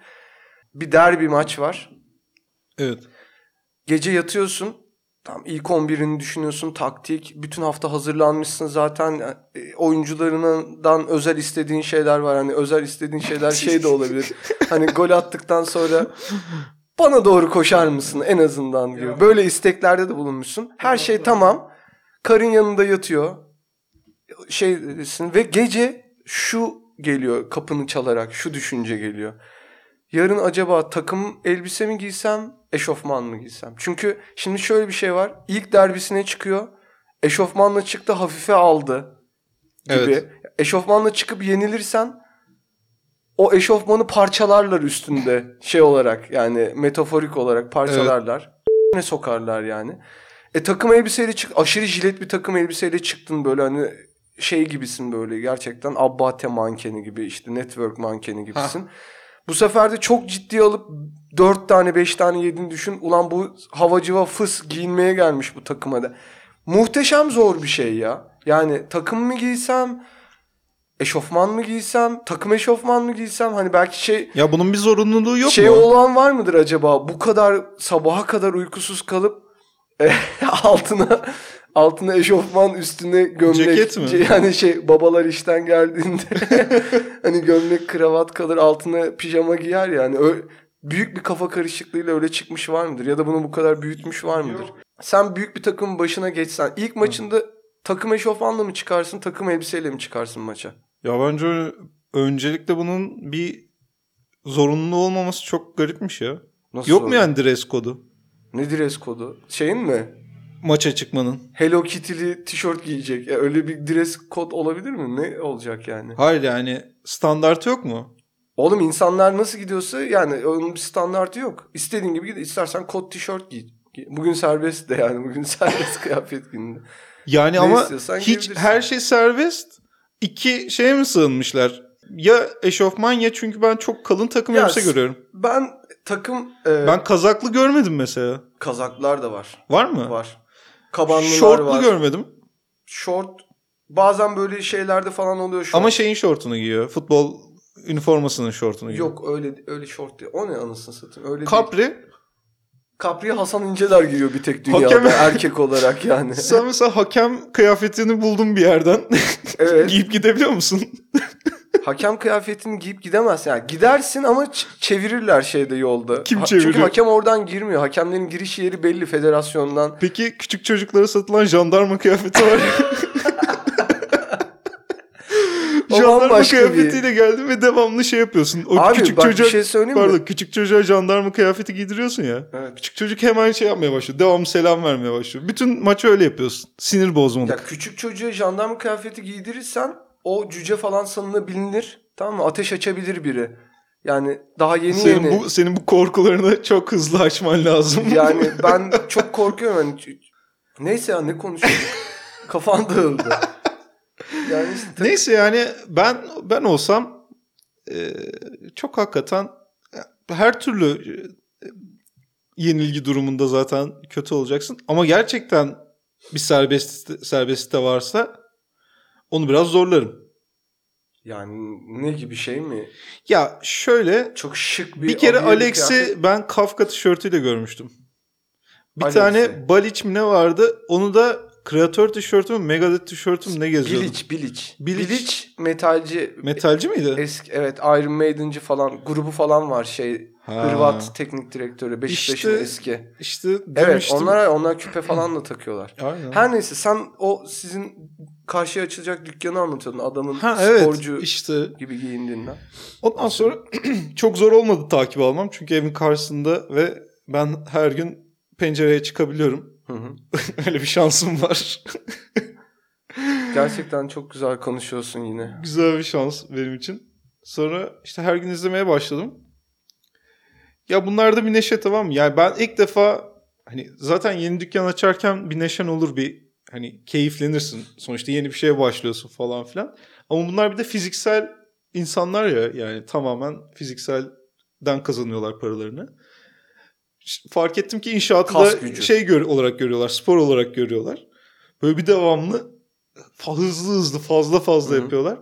S3: Bir derbi maç var.
S2: Evet.
S3: Gece yatıyorsun. Tam ilk 11'ini düşünüyorsun. Taktik. Bütün hafta hazırlanmışsın zaten. E, oyuncularından özel istediğin şeyler var. Hani özel istediğin şeyler *laughs* şey de olabilir. hani gol attıktan sonra bana doğru koşar mısın en azından diyor. Böyle isteklerde de bulunmuşsun. Her şey tamam. Karın yanında yatıyor. Şeysin ve gece şu geliyor kapını çalarak şu düşünce geliyor. Yarın acaba takım elbise mi giysem, eşofman mı giysem? Çünkü şimdi şöyle bir şey var. İlk derbisine çıkıyor. Eşofmanla çıktı, hafife aldı gibi.
S2: Evet.
S3: Eşofmanla çıkıp yenilirsen o eşofmanı parçalarlar üstünde şey olarak yani metaforik olarak parçalarlar. Ne sokarlar yani. E takım elbiseyle çık aşırı jilet bir takım elbiseyle çıktın böyle hani şey gibisin böyle gerçekten Abbate mankeni gibi işte network mankeni gibisin. Bu sefer de çok ciddi alıp 4 tane 5 tane yediğini düşün. Ulan bu havacıva fıs giyinmeye gelmiş bu takıma da. Muhteşem zor bir şey ya. Yani takım mı giysem, eşofman mı giysem, takım eşofman mı giysem hani belki şey
S2: Ya bunun bir zorunluluğu yok
S3: şey
S2: mu?
S3: olan var mıdır acaba? Bu kadar sabaha kadar uykusuz kalıp *laughs* altına altına eşofman üstüne gömlek.
S2: Ceket mi? *laughs*
S3: Yani şey babalar işten geldiğinde *laughs* hani gömlek kravat kalır altına pijama giyer yani. Öyle, büyük bir kafa karışıklığıyla öyle çıkmış var mıdır? Ya da bunu bu kadar büyütmüş var mıdır? Sen büyük bir takımın başına geçsen ilk maçında takım eşofmanla mı çıkarsın takım elbiseyle mi çıkarsın maça?
S2: Ya bence öncelikle bunun bir zorunlu olmaması çok garipmiş ya.
S3: Nasıl
S2: Yok mu yani dress kodu?
S3: Ne dress kodu? Şeyin mi?
S2: Maça çıkmanın.
S3: Hello Kitty'li tişört giyecek. Ya öyle bir dress kod olabilir mi? Ne olacak yani?
S2: Hayır yani standartı yok mu?
S3: Oğlum insanlar nasıl gidiyorsa yani onun bir standartı yok. İstediğin gibi git. İstersen kot tişört giy. Bugün serbest de yani. Bugün *laughs* serbest kıyafet gününde.
S2: Yani
S3: Ne
S2: ama hiç her şey serbest. İki şeye mi sığınmışlar? Ya eşofman ya çünkü ben çok kalın takım
S3: Ya
S2: elbise görüyorum.
S3: Ben takım e,
S2: Ben kazaklı görmedim mesela.
S3: kazaklar da var.
S2: Var mı?
S3: Var. Kabanlılar
S2: Şortlu
S3: var.
S2: görmedim.
S3: Şort bazen böyle şeylerde falan oluyor şort.
S2: Ama şeyin şortunu giyiyor. Futbol üniformasının şortunu giyiyor.
S3: Yok öyle öyle şort değil. O ne anasını satayım. Öyle değil.
S2: Capri
S3: Hasan İnceler giyiyor bir tek dünyada
S2: Hakem- *laughs*
S3: erkek olarak yani. *laughs*
S2: Sen mesela hakem kıyafetini buldun bir yerden. *laughs*
S3: evet.
S2: Giyip gidebiliyor musun?
S3: hakem kıyafetini giyip gidemezsin. Yani gidersin ama ç- çevirirler şeyde yolda.
S2: Kim
S3: Ha-
S2: çeviriyor?
S3: Çünkü hakem oradan girmiyor. Hakemlerin giriş yeri belli federasyondan.
S2: Peki küçük çocuklara satılan jandarma kıyafeti var. Jandarma
S3: bambaşka bir-
S2: kıyafetiyle geldin ve devamlı şey yapıyorsun. O
S3: Abi
S2: küçük
S3: bak
S2: çocuğa
S3: bir şey söyleyeyim
S2: pardon
S3: mi?
S2: küçük çocuğa jandarma kıyafeti giydiriyorsun ya.
S3: Evet.
S2: Küçük çocuk hemen şey yapmaya başlıyor. Devamlı selam vermeye başlıyor. Bütün maçı öyle yapıyorsun. Sinir bozmalık.
S3: Ya küçük çocuğa jandarma kıyafeti giydirirsen o cüce falan sanılabilir. Tamam mı? Ateş açabilir biri. Yani daha yeni
S2: senin
S3: yeni.
S2: bu senin bu korkularını *laughs* çok hızlı aşman lazım.
S3: Yani *laughs* ben çok korkuyorum. Ç- Neyse ya ne konuşuyorduk? *laughs* Kafan dağıldı. Yani işte tabii-
S2: Neyse yani ben ben olsam e, çok hakikaten her türlü e, yenilgi durumunda zaten kötü olacaksın. Ama gerçekten bir serbest serbest de varsa onu biraz zorlarım.
S3: Yani ne gibi şey mi?
S2: Ya şöyle
S3: Çok şık bir
S2: bir kere Alex'i
S3: kıyafet.
S2: ben Kafka tişörtüyle görmüştüm. Bir
S3: Alex'i.
S2: tane Balic mi ne vardı? Onu da kreatör tişörtü mü Megadeth tişörtü mü ne geziyordu?
S3: Bilic, Bilic.
S2: Bilic.
S3: Bilic, metalci.
S2: Metalci miydi?
S3: Eski evet Iron Maiden'ci falan grubu falan var şey
S2: Ha.
S3: Hırvat teknik direktörü Beşiktaş'ın
S2: İşte
S3: eski.
S2: İşte
S3: Evet onlar onlar küpe falan da takıyorlar. *clears throat*
S2: Aynen.
S3: Her neyse sen o sizin karşıya açılacak dükkanı anlatıyordun adamın
S2: Ha evet
S3: sporcu
S2: işte
S3: gibi giyindiğinden.
S2: ondan sonra *clears throat* çok zor olmadı takip almam çünkü evin karşısında ve ben her gün pencereye çıkabiliyorum.
S3: Hı hı. *laughs*
S2: Öyle bir şansım var. *laughs*
S3: Gerçekten çok güzel konuşuyorsun yine.
S2: Güzel bir şans benim için. Sonra işte her gün izlemeye başladım. Ya bunlar da bir neşe tamam mı? Yani ben ilk defa hani zaten yeni dükkan açarken bir neşen olur bir hani keyiflenirsin. Sonuçta yeni bir şeye başlıyorsun falan filan. Ama bunlar bir de fiziksel insanlar ya yani tamamen fizikselden kazanıyorlar paralarını. Fark ettim ki inşaatı da şey gör, olarak görüyorlar, spor olarak görüyorlar. Böyle bir devamlı hızlı hızlı fazla fazla
S3: Hı hı.
S2: yapıyorlar.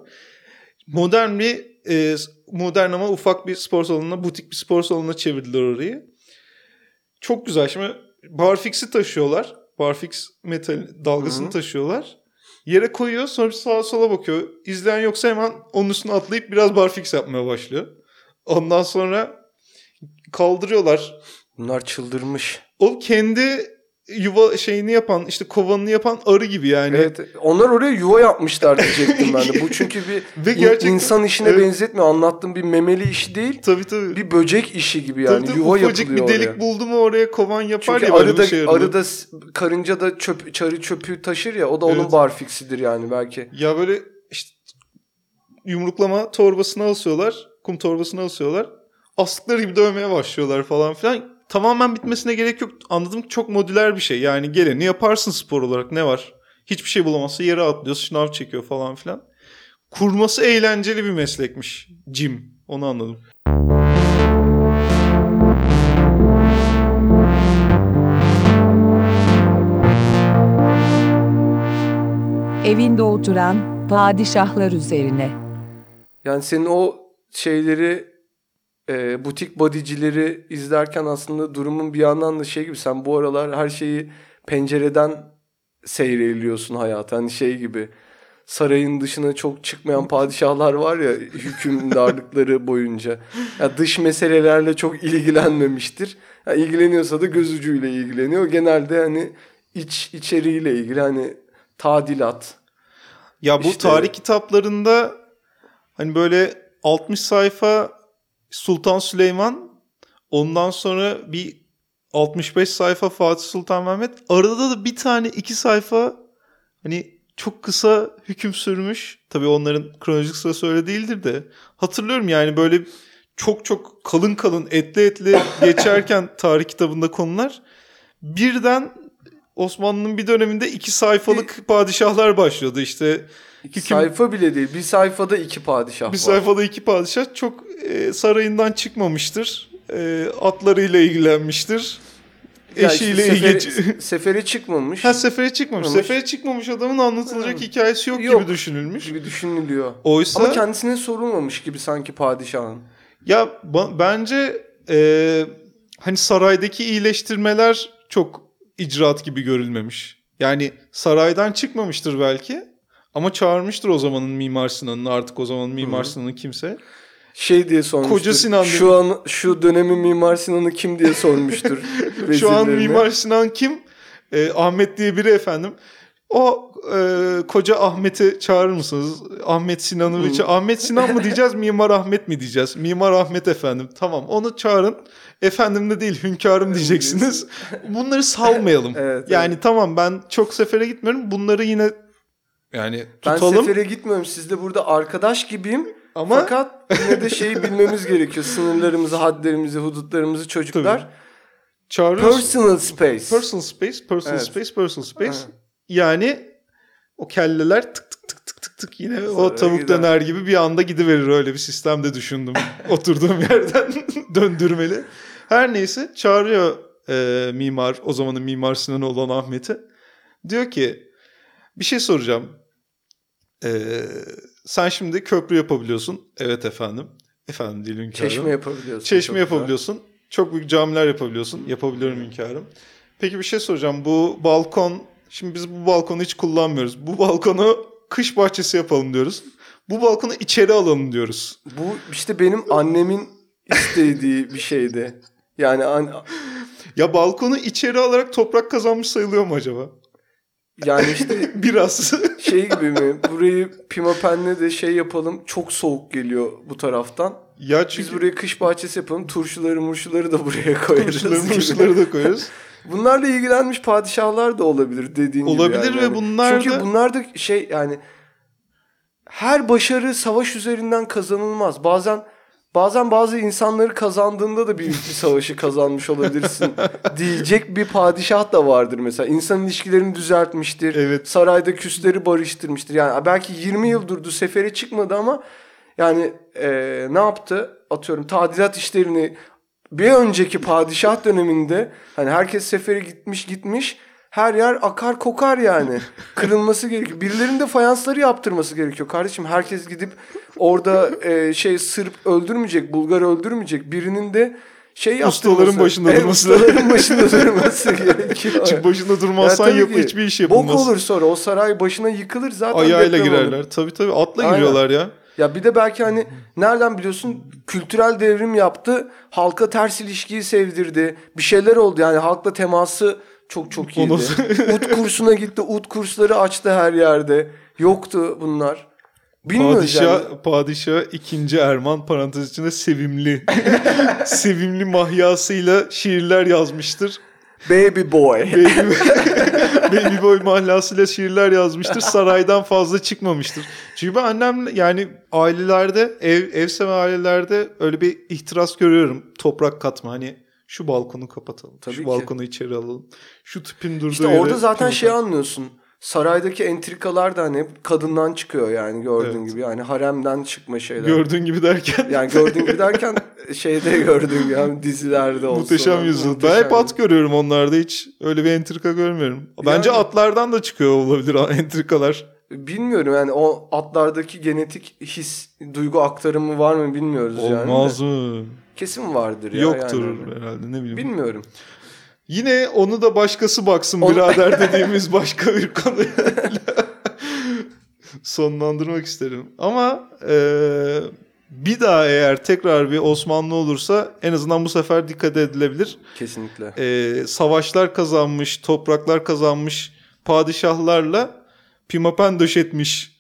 S2: Modern bir e, modern ama ufak bir spor salonuna, butik bir spor salonuna çevirdiler orayı. Çok güzel. Şimdi barfix'i taşıyorlar. Barfix metal dalgasını
S3: Hı hı.
S2: taşıyorlar. Yere koyuyor sonra sağa sola bakıyor. İzleyen yoksa hemen onun üstüne atlayıp biraz barfix yapmaya başlıyor. Ondan sonra kaldırıyorlar.
S3: Bunlar çıldırmış.
S2: O kendi yuva şeyini yapan işte kovanını yapan arı gibi yani.
S3: Evet onlar oraya yuva yapmışlar diyecektim ben de. Bu *laughs* çünkü bir
S2: Ve gerçekten
S3: insan işine
S2: Evet.
S3: benzetmiyor. Anlattığım bir memeli işi değil.
S2: Tabii tabii.
S3: Bir böcek işi gibi yani.
S2: tabii, tabii,
S3: yuva yapılıyor
S2: bir delik buldu mu oraya kovan yapar
S3: Çünkü
S2: ya
S3: arı da,
S2: şey
S3: arı da karınca da çöp, çarı çöpü taşır ya o da onun
S2: Evet.
S3: barfiksidir yani belki.
S2: Ya böyle işte yumruklama torbasına asıyorlar. Kum torbasına asıyorlar. Astıkları gibi dövmeye başlıyorlar falan filan. Tamamen bitmesine gerek yok. Anladım ki çok modüler bir şey. Yani geleni yaparsın spor olarak ne var? Hiçbir şey bulamazsa yere atlıyor, şınav çekiyor falan filan. Kurması eğlenceli bir meslekmiş. Jim. Onu anladım.
S1: Evinde oturan padişahlar üzerine.
S3: Yani senin o şeyleri e, butik bodycileri izlerken aslında durumun bir yandan da şey gibi sen bu aralar her şeyi pencereden seyreliyorsun hayata. Hani şey gibi sarayın dışına çok çıkmayan *laughs* padişahlar var ya hükümdarlıkları boyunca. Ya dış meselelerle çok ilgilenmemiştir. Ya ilgileniyorsa da göz ucuyla ilgileniyor. Genelde hani iç içeriğiyle ilgili hani tadilat.
S2: Ya bu
S3: İşte-
S2: tarih kitaplarında hani böyle 60 sayfa Sultan Süleyman ondan sonra bir 65 sayfa Fatih Sultan Mehmet arada da bir tane iki sayfa hani çok kısa hüküm sürmüş. Tabii onların kronolojik sırası öyle değildir de hatırlıyorum yani böyle çok çok kalın kalın etli etli *laughs* geçerken tarih kitabında konular birden Osmanlı'nın bir döneminde iki sayfalık padişahlar başlıyordu işte.
S3: İki
S2: Hüküm-
S3: sayfa bile değil. Bir sayfada iki padişah
S2: Bir
S3: var.
S2: sayfada iki padişah çok e, sarayından çıkmamıştır. E, atlarıyla ilgilenmiştir.
S3: Ya işte
S2: Eşiyle
S3: sefere,
S2: ilgilen...
S3: sefere çıkmamış
S2: Ha sefere çıkmamış.
S3: Çıkmamış.
S2: Sefere çıkmamış adamın anlatılacak
S3: Hı.
S2: hikayesi yok,
S3: Yok.
S2: gibi düşünülmüş.
S3: gibi düşünülüyor.
S2: Oysa
S3: Ama kendisine sorulmamış gibi sanki padişahın.
S2: ya ba- bence e, hani saraydaki iyileştirmeler çok icraat gibi görülmemiş. Yani saraydan çıkmamıştır belki ama çağırmıştır o zamanın Mimar Sinan'ını artık o zamanın Mimar. Sinan'ı kimse.
S3: Şey diye sormuştur.
S2: Koca Sinan
S3: Şu an şu dönemin Mimar Sinan'ı kim diye sormuştur. *laughs*
S2: Şu an. Mimar Sinan kim? Ee, Ahmet diye biri efendim. O e, koca Ahmet'i çağırır mısınız? Ahmet Sinan'ı ça- Ahmet Sinan mı diyeceğiz, *laughs* Mimar Ahmet mi diyeceğiz? Mimar Ahmet efendim. Tamam onu çağırın. Efendim de değil hünkârım diyeceksiniz. *laughs* Bunları salmayalım.
S3: Evet,
S2: yani tamam ben çok sefere gitmiyorum. Bunları yine yani
S3: Ben
S2: tutalım.
S3: sefere gitmiyorum. Siz de burada arkadaş gibiyim.
S2: Ama
S3: Fakat yine de şeyi bilmemiz gerekiyor. Sınırlarımızı, hadlerimizi, hudutlarımızı çocuklar.
S2: Tabii. çağırıyoruz.
S3: Personal space.
S2: Personal space, personal
S3: Evet.
S2: space, personal space.
S3: Evet.
S2: Yani o kelleler tık tık tık tık tık tık yine o
S3: Sonra
S2: tavuk
S3: gider.
S2: döner gibi bir anda gidiverir öyle bir sistemde düşündüm. *laughs* Oturduğum yerden *laughs* döndürmeli. Her neyse çağırıyor e, mimar o zamanın mimar Sinan olan Ahmet'i. Diyor ki bir şey soracağım. E, sen şimdi köprü yapabiliyorsun. Evet efendim. Efendim değil hünkârım.
S3: Çeşme yapabiliyorsun.
S2: Çeşme
S3: Çok güzel.
S2: yapabiliyorsun. Çok büyük camiler yapabiliyorsun. Yapabiliyorum hünkârım. Peki bir şey soracağım. Bu balkon, şimdi biz bu balkonu hiç kullanmıyoruz. Bu balkonu kış bahçesi yapalım diyoruz. Bu balkonu içeri alalım diyoruz.
S3: Bu işte benim annemin istediği bir şeydi. Yani an-
S2: Ya balkonu içeri alarak toprak kazanmış sayılıyor mu acaba?
S3: Yani işte *laughs*
S2: Biraz.
S3: şey gibi mi? Burayı pimapenle de şey yapalım. Çok soğuk geliyor bu taraftan.
S2: ya çünkü
S3: Biz buraya kış bahçesi yapalım. Turşuları murşuları da buraya koyarız.
S2: turşuları murşuları da koyarız. *laughs*
S3: Bunlarla ilgilenmiş padişahlar da olabilir dediğin gibi.
S2: Olabilir
S3: yani.
S2: ve bunlar
S3: Çünkü
S2: da-
S3: bunlar da şey yani her başarı savaş üzerinden kazanılmaz. Bazen bazen bazı insanları kazandığında da bir savaşı kazanmış olabilirsin *laughs* diyecek bir padişah da vardır mesela. İnsan ilişkilerini düzeltmiştir.
S2: Evet.
S3: Sarayda küsleri barıştırmıştır. Yani belki 20 yıl durdu sefere çıkmadı ama yani eee, ne yaptı? Atıyorum tadilat işlerini bir önceki padişah döneminde hani herkes sefere gitmiş gitmiş her yer akar kokar yani. *laughs* Kırılması gerekiyor. Birilerinin de fayansları yaptırması gerekiyor. Kardeşim herkes gidip orada e, şey Sırp öldürmeyecek, Bulgar öldürmeyecek. Birinin de şey yaptırması.
S2: Ustaların başında
S3: Evet,
S2: durması.
S3: Ustaların başında *laughs* durması gerekiyor.
S2: Çünkü başında durmazsan
S3: Ya
S2: yap, hiçbir iş yapılmaz.
S3: Bok olur sonra o saray başına yıkılır zaten.
S2: Ayağıyla
S3: deprem olur.
S2: girerler. Tabii tabii atla
S3: Aynen.
S2: giriyorlar ya.
S3: Ya bir de belki hani nereden biliyorsun kültürel devrim yaptı. Halka ters ilişkiyi sevdirdi. Bir şeyler oldu yani halkla teması çok çok iyiydi. Ut kursuna gitti. Ut kursları açtı her yerde. Yoktu bunlar. Bilmiyoruz
S2: Padişah,
S3: yani.
S2: padişah ikinci Erman parantez içinde sevimli. *laughs* sevimli mahyasıyla şiirler yazmıştır.
S3: Baby boy.
S2: Baby, *laughs* Baby Boy mahlasıyla şiirler yazmıştır. Saraydan fazla çıkmamıştır. Çünkü ben annem yani ailelerde ev ev seven ailelerde öyle bir ihtiras görüyorum. Toprak katma hani şu balkonu kapatalım.
S3: Tabii
S2: şu
S3: ki.
S2: balkonu içeri alalım. Şu tipin durduğu
S3: İşte
S2: yere
S3: orada zaten şey anlıyorsun. Saraydaki entrikalar da hani hep kadından çıkıyor yani gördüğün
S2: Evet.
S3: gibi. Yani haremden çıkma şeyler.
S2: Gördüğün gibi derken
S3: Yani gördüğün gibi derken *laughs* şeyde gördüğün gibi yani dizilerde olsun.
S2: Muhteşem Yüzyıl. Ben
S3: Muhteşem
S2: hep at görüyorum onlarda hiç öyle bir entrika görmüyorum. Bence
S3: Yani-
S2: atlardan da çıkıyor olabilir *laughs* entrikalar.
S3: Bilmiyorum yani o atlardaki genetik his, duygu aktarımı var mı bilmiyoruz yani.
S2: Olmaz mı?
S3: Kesin vardır ya.
S2: Yoktur
S3: yani.
S2: herhalde ne bileyim.
S3: Bilmiyorum.
S2: Yine onu da başkası baksın
S3: Onu-
S2: birader dediğimiz *laughs* başka bir konuya *laughs* sonlandırmak isterim. Ama eee, bir daha eğer tekrar bir Osmanlı olursa en azından bu sefer dikkat edilebilir.
S3: Kesinlikle.
S2: Eee, savaşlar kazanmış, topraklar kazanmış padişahlarla pimapen döşetmiş,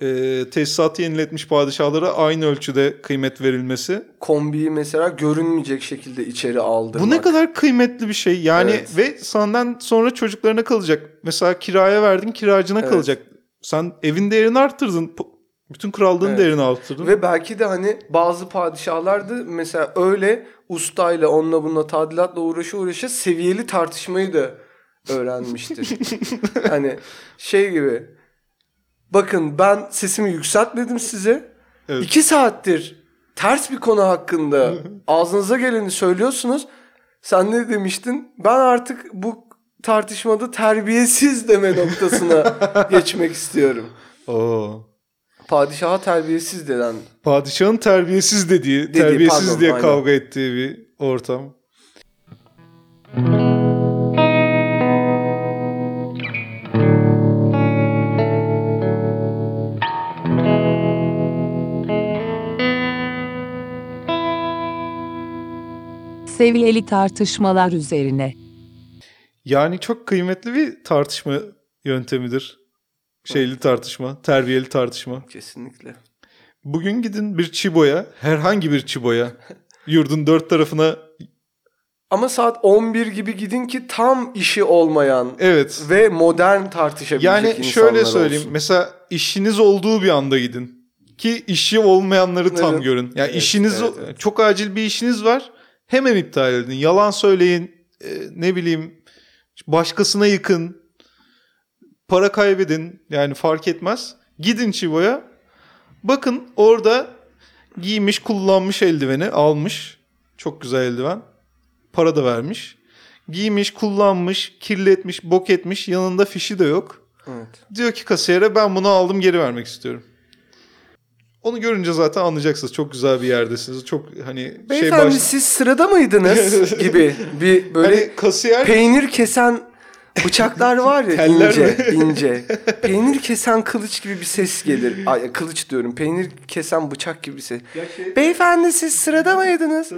S2: eee tesisatı yeniletmiş padişahlara aynı ölçüde kıymet verilmesi.
S3: Kombiyi mesela görünmeyecek şekilde içeri aldırmak.
S2: Bu ne kadar kıymetli bir şey. Yani
S3: Evet.
S2: ve senden sonra çocuklarına kalacak. Mesela kiraya verdin, kiracına
S3: Evet.
S2: kalacak. Sen evin değerini arttırdın. Bütün krallığın
S3: Evet.
S2: değerini arttırdın.
S3: Ve belki de hani bazı padişahlar da mesela öyle ustayla onunla bununla tadilatla uğraşı uğraşı seviyeli tartışmayı da öğrenmiştir. *laughs* hani şey gibi bakın ben sesimi yükseltmedim size.
S2: Evet.
S3: İki saattir ters bir konu hakkında *laughs* ağzınıza geleni söylüyorsunuz. Sen ne demiştin? Ben artık bu tartışmada terbiyesiz deme noktasına *laughs* geçmek istiyorum.
S2: Oo.
S3: Padişaha terbiyesiz denen
S2: Padişahın terbiyesiz dediği,
S3: Dediği,
S2: terbiyesiz
S3: pardon,
S2: diye
S3: aynen.
S2: kavga ettiği bir ortam.
S1: Seviyeli tartışmalar üzerine.
S2: Yani çok kıymetli bir tartışma yöntemidir. Şeyli tartışma, terbiyeli tartışma.
S3: kesinlikle.
S2: Bugün gidin bir çiboya, herhangi bir çiboya. *laughs* Yurdun dört tarafına
S3: Ama saat 11 gibi gidin ki tam işi olmayan
S2: evet
S3: ve modern tartışabilecek
S2: Yani
S3: insanlar
S2: şöyle söyleyeyim.
S3: olsun.
S2: Mesela işiniz olduğu bir anda gidin. Ki işi olmayanları tam
S3: Evet.
S2: görün. Yani
S3: Evet,
S2: işiniz
S3: evet, evet.
S2: çok acil bir işiniz var. Hemen iptal edin. Yalan söyleyin. e, ne bileyim başkasına yıkın. Para kaybedin. Yani fark etmez. Gidin Çibo'ya. Bakın orada giymiş kullanmış eldiveni almış. Çok güzel eldiven. Para da vermiş. Giymiş, kullanmış, kirletmiş, bok etmiş. Yanında fişi de yok.
S3: Evet.
S2: Diyor ki kasiyere ben bunu aldım geri vermek istiyorum. Onu görünce zaten anlayacaksınız. Çok güzel bir yerdesiniz. Çok hani şey
S3: Beyefendi
S2: baş...
S3: siz sırada mıydınız *laughs* gibi bir böyle
S2: Hani kasiyer
S3: peynir kesen bıçaklar var ya
S2: Teller
S3: ince
S2: mi? *laughs*
S3: ince. Peynir kesen kılıç gibi bir ses gelir. Ay kılıç diyorum. Peynir kesen bıçak gibi bir ses. Beyefendi siz sırada mıydınız?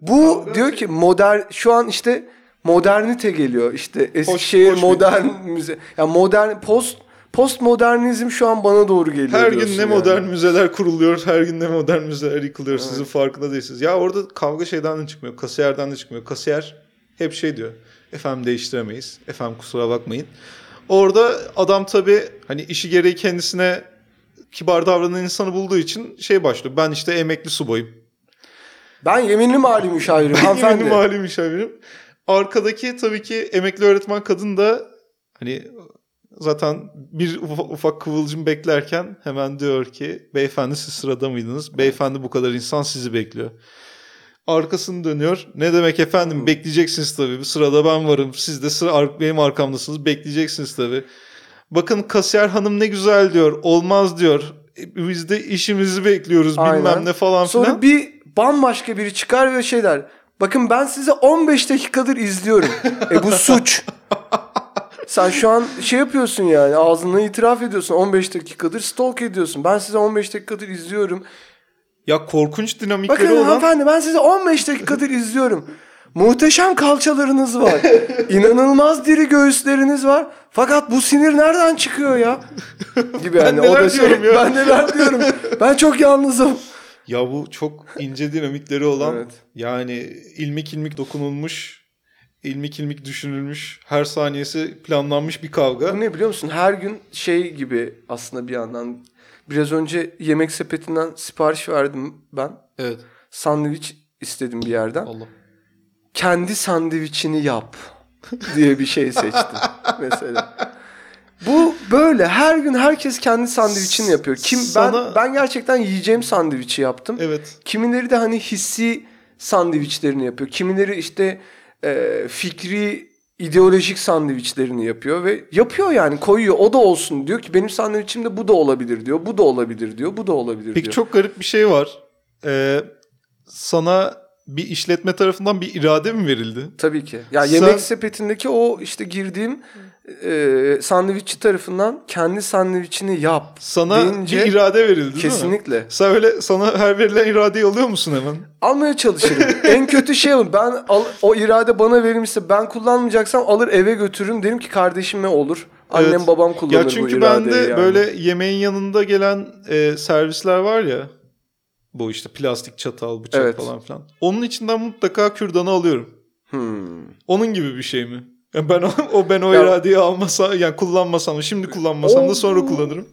S3: Bu diyor ki modern şu an işte modernite geliyor. İşte Eskişehir
S2: hoş
S3: modern müze. Ya modern post postmodernizm şu an bana doğru geliyor
S2: her gün ne
S3: yani.
S2: modern müzeler kuruluyor. Her gün ne modern müzeler yıkılıyor. Sizin farkında değilsiniz. Ya orada kavga şeyden de çıkmıyor. Kasiyerden de çıkmıyor. Kasiyer hep şey diyor. Efendim değiştiremeyiz. Efendim kusura bakmayın. Orada adam tabii hani işi gereği kendisine kibar davranan insanı bulduğu için şey başlıyor. Ben işte emekli subayım.
S3: Ben yeminli mali müşavirim *laughs* hanımefendi.
S2: Benim mali müşavirim. Arkadaki tabii ki emekli öğretmen kadın da hani zaten bir ufak, ufak kıvılcım beklerken hemen diyor ki beyefendi siz sırada mıydınız? Beyefendi bu kadar insan sizi bekliyor. Arkasını dönüyor. Ne demek efendim bekleyeceksiniz tabii. Sırada ben varım. Siz de sıra benim arkamdasınız. Bekleyeceksiniz tabii. Bakın kasiyer hanım ne güzel diyor. Olmaz diyor. E, Biz de işimizi bekliyoruz
S3: Aynen.
S2: bilmem ne falan
S3: Sonra
S2: filan.
S3: bir bambaşka biri çıkar ve şey der. Bakın ben sizi 15 dakikadır izliyorum. *laughs* e bu suç. *laughs* Sen şu an şey yapıyorsun yani ağzından itiraf ediyorsun 15 dakikadır stalk ediyorsun. Ben sizi 15 dakikadır izliyorum.
S2: Ya korkunç dinamikleri
S3: Bakın
S2: olan
S3: hanımefendi ben sizi 15 dakikadır izliyorum. Muhteşem kalçalarınız var. İnanılmaz diri göğüsleriniz var. Fakat bu sinir nereden çıkıyor ya? Gibi *laughs* yani.
S2: neler diyorum ya?
S3: Ben neler diyorum. Ben çok yalnızım.
S2: Ya bu çok ince dinamikleri olan
S3: Evet.
S2: yani ilmik ilmik dokunulmuş, ilmik ilmik düşünülmüş, her saniyesi planlanmış bir kavga.
S3: Bu ne biliyor musun? Her gün şey gibi aslında bir yandan. Biraz önce yemek sepetinden sipariş verdim ben.
S2: Evet.
S3: Sandviç istedim bir yerden.
S2: Allah.
S3: Kendi sandviçini yap diye bir şey seçtim *laughs* mesela. Bu böyle her gün herkes kendi sandviçini yapıyor. Kim
S2: Sana-
S3: ben ben gerçekten yiyeceğim sandviçi yaptım.
S2: Evet.
S3: Kimileri de hani hissi sandviçlerini yapıyor. Kimileri işte e, fikri ideolojik sandviçlerini yapıyor ve yapıyor yani koyuyor o da olsun diyor ki benim sandviçimde bu da olabilir diyor. Bu da olabilir diyor. Bu da olabilir
S2: Peki
S3: diyor.
S2: çok garip bir şey var. Ee, sana bir işletme tarafından bir irade mi verildi?
S3: Tabii ki. Ya
S2: Sen-
S3: yemek sepetindeki o işte girdiğim e, sandviççi tarafından kendi sandviçini yap.
S2: Sana
S3: deyince
S2: bir irade verildi değil mi?
S3: kesinlikle.
S2: Sen öyle sana her verilen iradeyi alıyor musun hemen?
S3: Almaya çalışırım. en *laughs* kötü şey o. Ben al- o irade bana verilmişse ben kullanmayacaksam alır eve götürürüm. Derim ki kardeşime olur. Annem
S2: Evet.
S3: babam kullanır
S2: Ya
S3: bu
S2: çünkü
S3: iradeyi
S2: bende
S3: yani.
S2: böyle yemeğin yanında gelen e, servisler var ya. Bu işte plastik çatal, bıçak
S3: Evet.
S2: falan filan. Onun içinden mutlaka kürdanı alıyorum.
S3: Hmm.
S2: Onun gibi bir şey mi? Ben o, o ben o
S3: Ya-
S2: iradeyi almasa yani kullanmasam da şimdi kullanmasam da sonra kullanırım.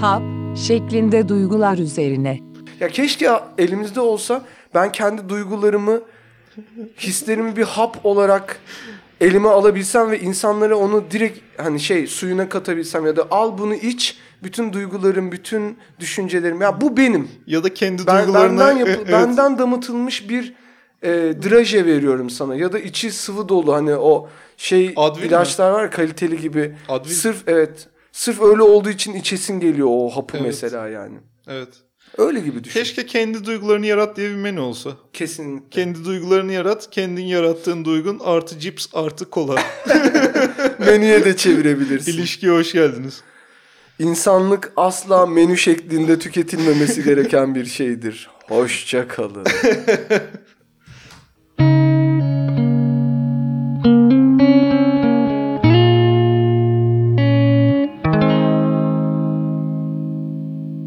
S1: Hap, şeklinde duygular üzerine.
S3: Ya keşke elimizde olsa ben kendi duygularımı, hislerimi bir hap olarak elime alabilsem ve insanlara onu direkt hani şey suyuna katabilsem ya da al bunu iç bütün duygularım, bütün düşüncelerim. Ya bu benim.
S2: Ya da kendi
S3: Ben,
S2: duygularını...
S3: benden, yapı-
S2: Evet.
S3: benden damıtılmış bir e, draje veriyorum sana ya da içi sıvı dolu hani o şey
S2: Advil mi?
S3: ilaçlar var ya, kaliteli gibi.
S2: Advil.
S3: Sırf evet. Sırf öyle olduğu için içesin geliyor o hapı
S2: Evet.
S3: mesela yani.
S2: Evet.
S3: Öyle gibi düşün.
S2: Keşke kendi duygularını yarat diye bir menü olsa.
S3: Kesinlikle.
S2: Kendi duygularını yarat, kendin yarattığın duygun artı cips artı kola. *laughs*
S3: Menüye de çevirebilirsin.
S2: İlişkiye hoş geldiniz.
S3: İnsanlık asla menü şeklinde tüketilmemesi gereken bir şeydir. Hoşça kalın.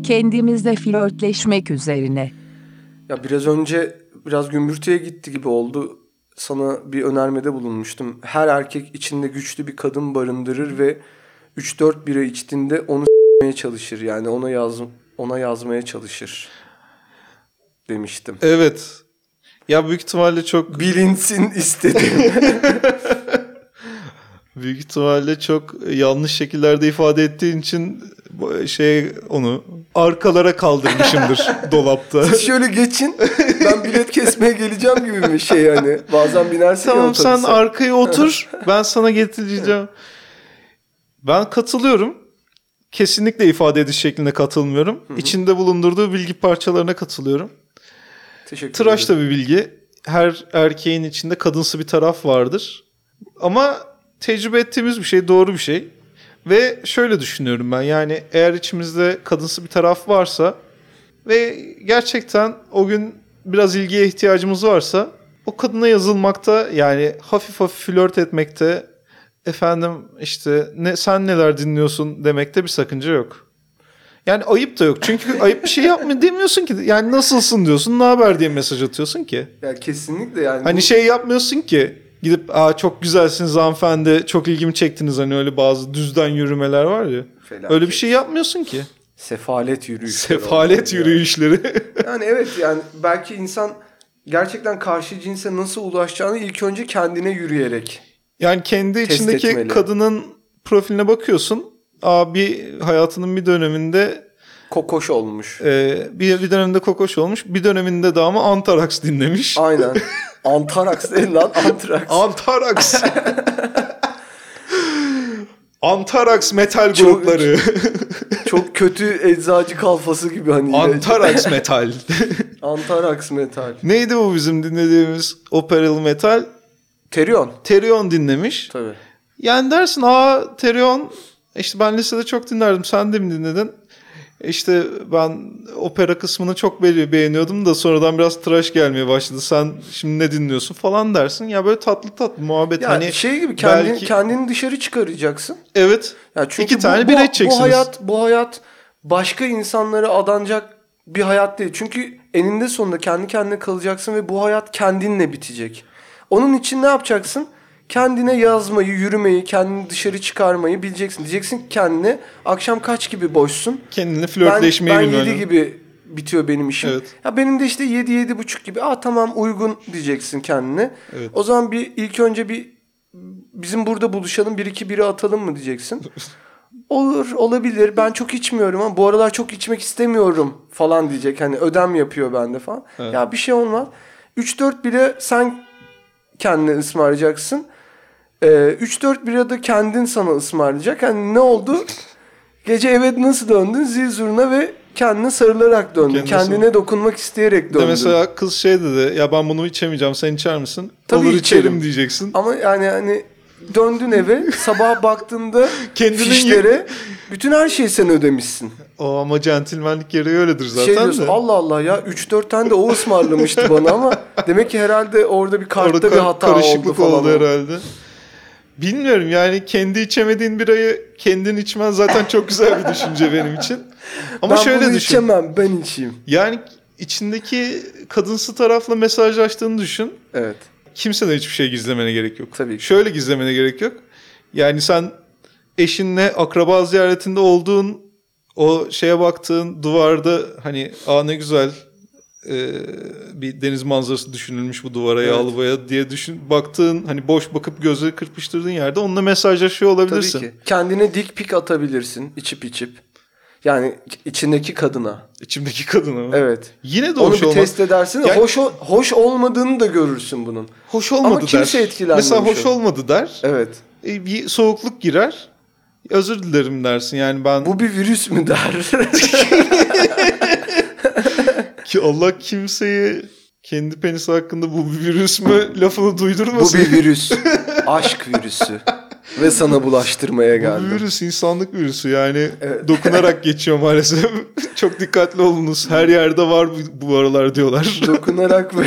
S1: Kendimizle flörtleşmek üzerine.
S3: Ya biraz önce biraz gümbürtüye gitti gibi oldu. Sana bir önermede bulunmuştum. Her erkek içinde güçlü bir kadın barındırır ve 3-4 bira içtiğinde onu s**meye çalışır. Yani ona yaz ona yazmaya çalışır demiştim.
S2: Evet. Ya büyük ihtimalle çok
S3: Bilinsin istedim. *laughs*
S2: büyük ihtimalle çok yanlış şekillerde ifade ettiğin için şey onu arkalara kaldırmışımdır *laughs* dolapta.
S3: Siz şöyle geçin. Ben bilet kesmeye geleceğim gibi bir şey yani. Bazen binersin
S2: Tamam sen arkaya otur. ben sana getireceğim. *laughs* Ben katılıyorum. Kesinlikle ifade ediş şeklinde katılmıyorum. İçinde bulundurduğu bilgi parçalarına katılıyorum.
S3: Teşekkür
S2: Tıraş
S3: ederim.
S2: da bir bilgi. Her erkeğin içinde kadınsı bir taraf vardır. Ama tecrübe ettiğimiz bir şey, doğru bir şey. Ve şöyle düşünüyorum ben. Yani eğer içimizde kadınsı bir taraf varsa ve gerçekten o gün biraz ilgiye ihtiyacımız varsa o kadına yazılmakta yani hafif hafif flört etmekte efendim işte ne sen neler dinliyorsun demekte bir sakınca yok. Yani ayıp da yok. Çünkü *laughs* ayıp bir şey yapmıyor demiyorsun ki. Yani nasılsın diyorsun, ne haber diye mesaj atıyorsun ki.
S3: Ya kesinlikle yani.
S2: Hani
S3: bu-
S2: şey yapmıyorsun ki. Gidip Aa, çok güzelsiniz hanımefendi, çok ilgimi çektiniz. Hani öyle bazı düzden yürümeler var ya.
S3: Felaket.
S2: Öyle bir şey yapmıyorsun ki.
S3: Sefalet yürüyüşü.
S2: Sefalet yürüyüşleri. *laughs*
S3: Yani evet yani belki insan gerçekten karşı cinse nasıl ulaşacağını ilk önce kendine yürüyerek.
S2: Yani kendi
S3: Test
S2: içindeki
S3: etmeli.
S2: kadının profiline bakıyorsun. Aa, bir hayatının bir döneminde
S3: Kokoş olmuş.
S2: e, bir, bir döneminde kokoş olmuş. Bir döneminde de ama Antarax dinlemiş.
S3: Aynen. *laughs* Antaraks değil lan Antraks.
S2: Antarax. *laughs* Antarax metal
S3: Çok-
S2: grupları. *laughs*
S3: Çok kötü eczacı kalfası gibi hani.
S2: Antarax metal.
S3: Antaraks metal.
S2: Neydi bu bizim dinlediğimiz operalı metal?
S3: Terion.
S2: Terion dinlemiş.
S3: Tabii.
S2: Yani dersin aa Terion işte ben lisede çok dinlerdim sen de mi dinledin? İşte ben opera kısmını çok be- beğeniyordum da sonradan biraz tıraş gelmeye başladı. Sen şimdi ne dinliyorsun falan dersin. Ya böyle tatlı tatlı muhabbet.
S3: Ya
S2: hani
S3: şey gibi kendini,
S2: belki-
S3: kendini dışarı çıkaracaksın.
S2: Evet.
S3: Ya çünkü
S2: İki tane
S3: bu,
S2: bira
S3: bu,
S2: içeceksiniz.
S3: bu hayat bu hayat başka insanlara adanacak bir hayat değil. Çünkü eninde sonunda kendi kendine kalacaksın ve bu hayat kendinle bitecek. Onun için ne yapacaksın? Kendine yazmayı, yürümeyi, kendini dışarı çıkarmayı bileceksin. Diyeceksin ki kendine akşam kaç gibi boşsun?
S2: Kendini
S3: Ben,
S2: flörtleşmeyi
S3: ben
S2: bilmen
S3: 7
S2: lazım.
S3: gibi bitiyor benim işim.
S2: Evet.
S3: Ya benim de işte 7 yedi buçuk gibi. Aa tamam uygun diyeceksin kendine.
S2: Evet.
S3: O zaman bir ilk önce bir bizim burada buluşalım bir iki biri atalım mı diyeceksin. *laughs* Olur olabilir ben çok içmiyorum ama bu aralar çok içmek istemiyorum falan diyecek. Hani ödem yapıyor bende falan.
S2: Evet.
S3: Ya bir şey olmaz. 3-4 bile sen kendine ısmarlayacaksın. Ee, 3-4 bira da kendin sana ısmarlayacak. Hani ne oldu? Gece eve nasıl döndün? Zil zurna ve kendine sarılarak döndün.
S2: Kendine
S3: Kendine dokunmak isteyerek döndün.
S2: de mesela kız şey dedi ya ben bunu içemeyeceğim sen içer misin?
S3: Tabii
S2: Olur içerim
S3: içerim.
S2: diyeceksin.
S3: Ama yani hani döndün eve sabah baktığında *laughs*
S2: Kendinin
S3: fişlere bütün her şeyi sen ödemişsin.
S2: O ama centilmenlik gereği öyledir zaten
S3: şey diyorsun
S2: de.
S3: Allah Allah ya 3-4 tane de o ısmarlamıştı bana ama demek ki herhalde orada bir kartta
S2: Orada
S3: bir hata
S2: karışıklık
S3: oldu falan.
S2: oldu herhalde. Bilmiyorum yani kendi içemediğin birayı kendin içmen zaten çok güzel bir düşünce benim için. Ama
S3: ben
S2: şöyle
S3: bunu
S2: düşün.
S3: içemem ben içeyim.
S2: Yani içindeki kadınsı tarafla mesajlaştığını düşün.
S3: Evet.
S2: Kimseden hiçbir şey gizlemene gerek yok.
S3: Tabii ki.
S2: Şöyle gizlemene gerek yok. Yani sen eşinle akraba ziyaretinde olduğun o şeye baktığın duvarda hani aa ne güzel e, bir deniz manzarası düşünülmüş bu duvara
S3: Evet.
S2: yağlı boya diye düşün baktığın hani boş bakıp gözleri kırpıştırdığın yerde onunla mesajlaşıyor
S3: Tabii
S2: olabilirsin.
S3: ki. Kendine dik pik atabilirsin içip içip. Yani içindeki kadına.
S2: İçimdeki kadına.
S3: Evet.
S2: Yine de
S3: Onu
S2: hoş
S3: bir
S2: olmaz.
S3: test edersin.
S2: Yani-
S3: hoş o- hoş olmadığını da görürsün bunun.
S2: Hoş olmadı der.
S3: kimse etkilenmemiş
S2: Mesela hoş olmadı der.
S3: Evet.
S2: E, bir soğukluk girer. Özür dilerim dersin. Yani ben
S3: Bu bir virüs mü der. *laughs*
S2: ki Allah kimseyi kendi penisi hakkında bu bir virüs mü lafını
S3: Bu
S2: duydurmasın.
S3: bir virüs. *laughs* Aşk virüsü. Ve sana bulaştırmaya
S2: Bu bir
S3: geldim.
S2: virüs insanlık virüsü yani
S3: Evet.
S2: dokunarak *laughs* geçiyor maalesef. *laughs* Çok dikkatli olunuz. Her yerde var bu, bu aralar diyorlar. *laughs*
S3: Dokunarak ve...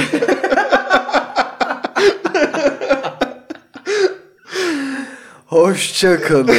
S3: Hoşça kalın.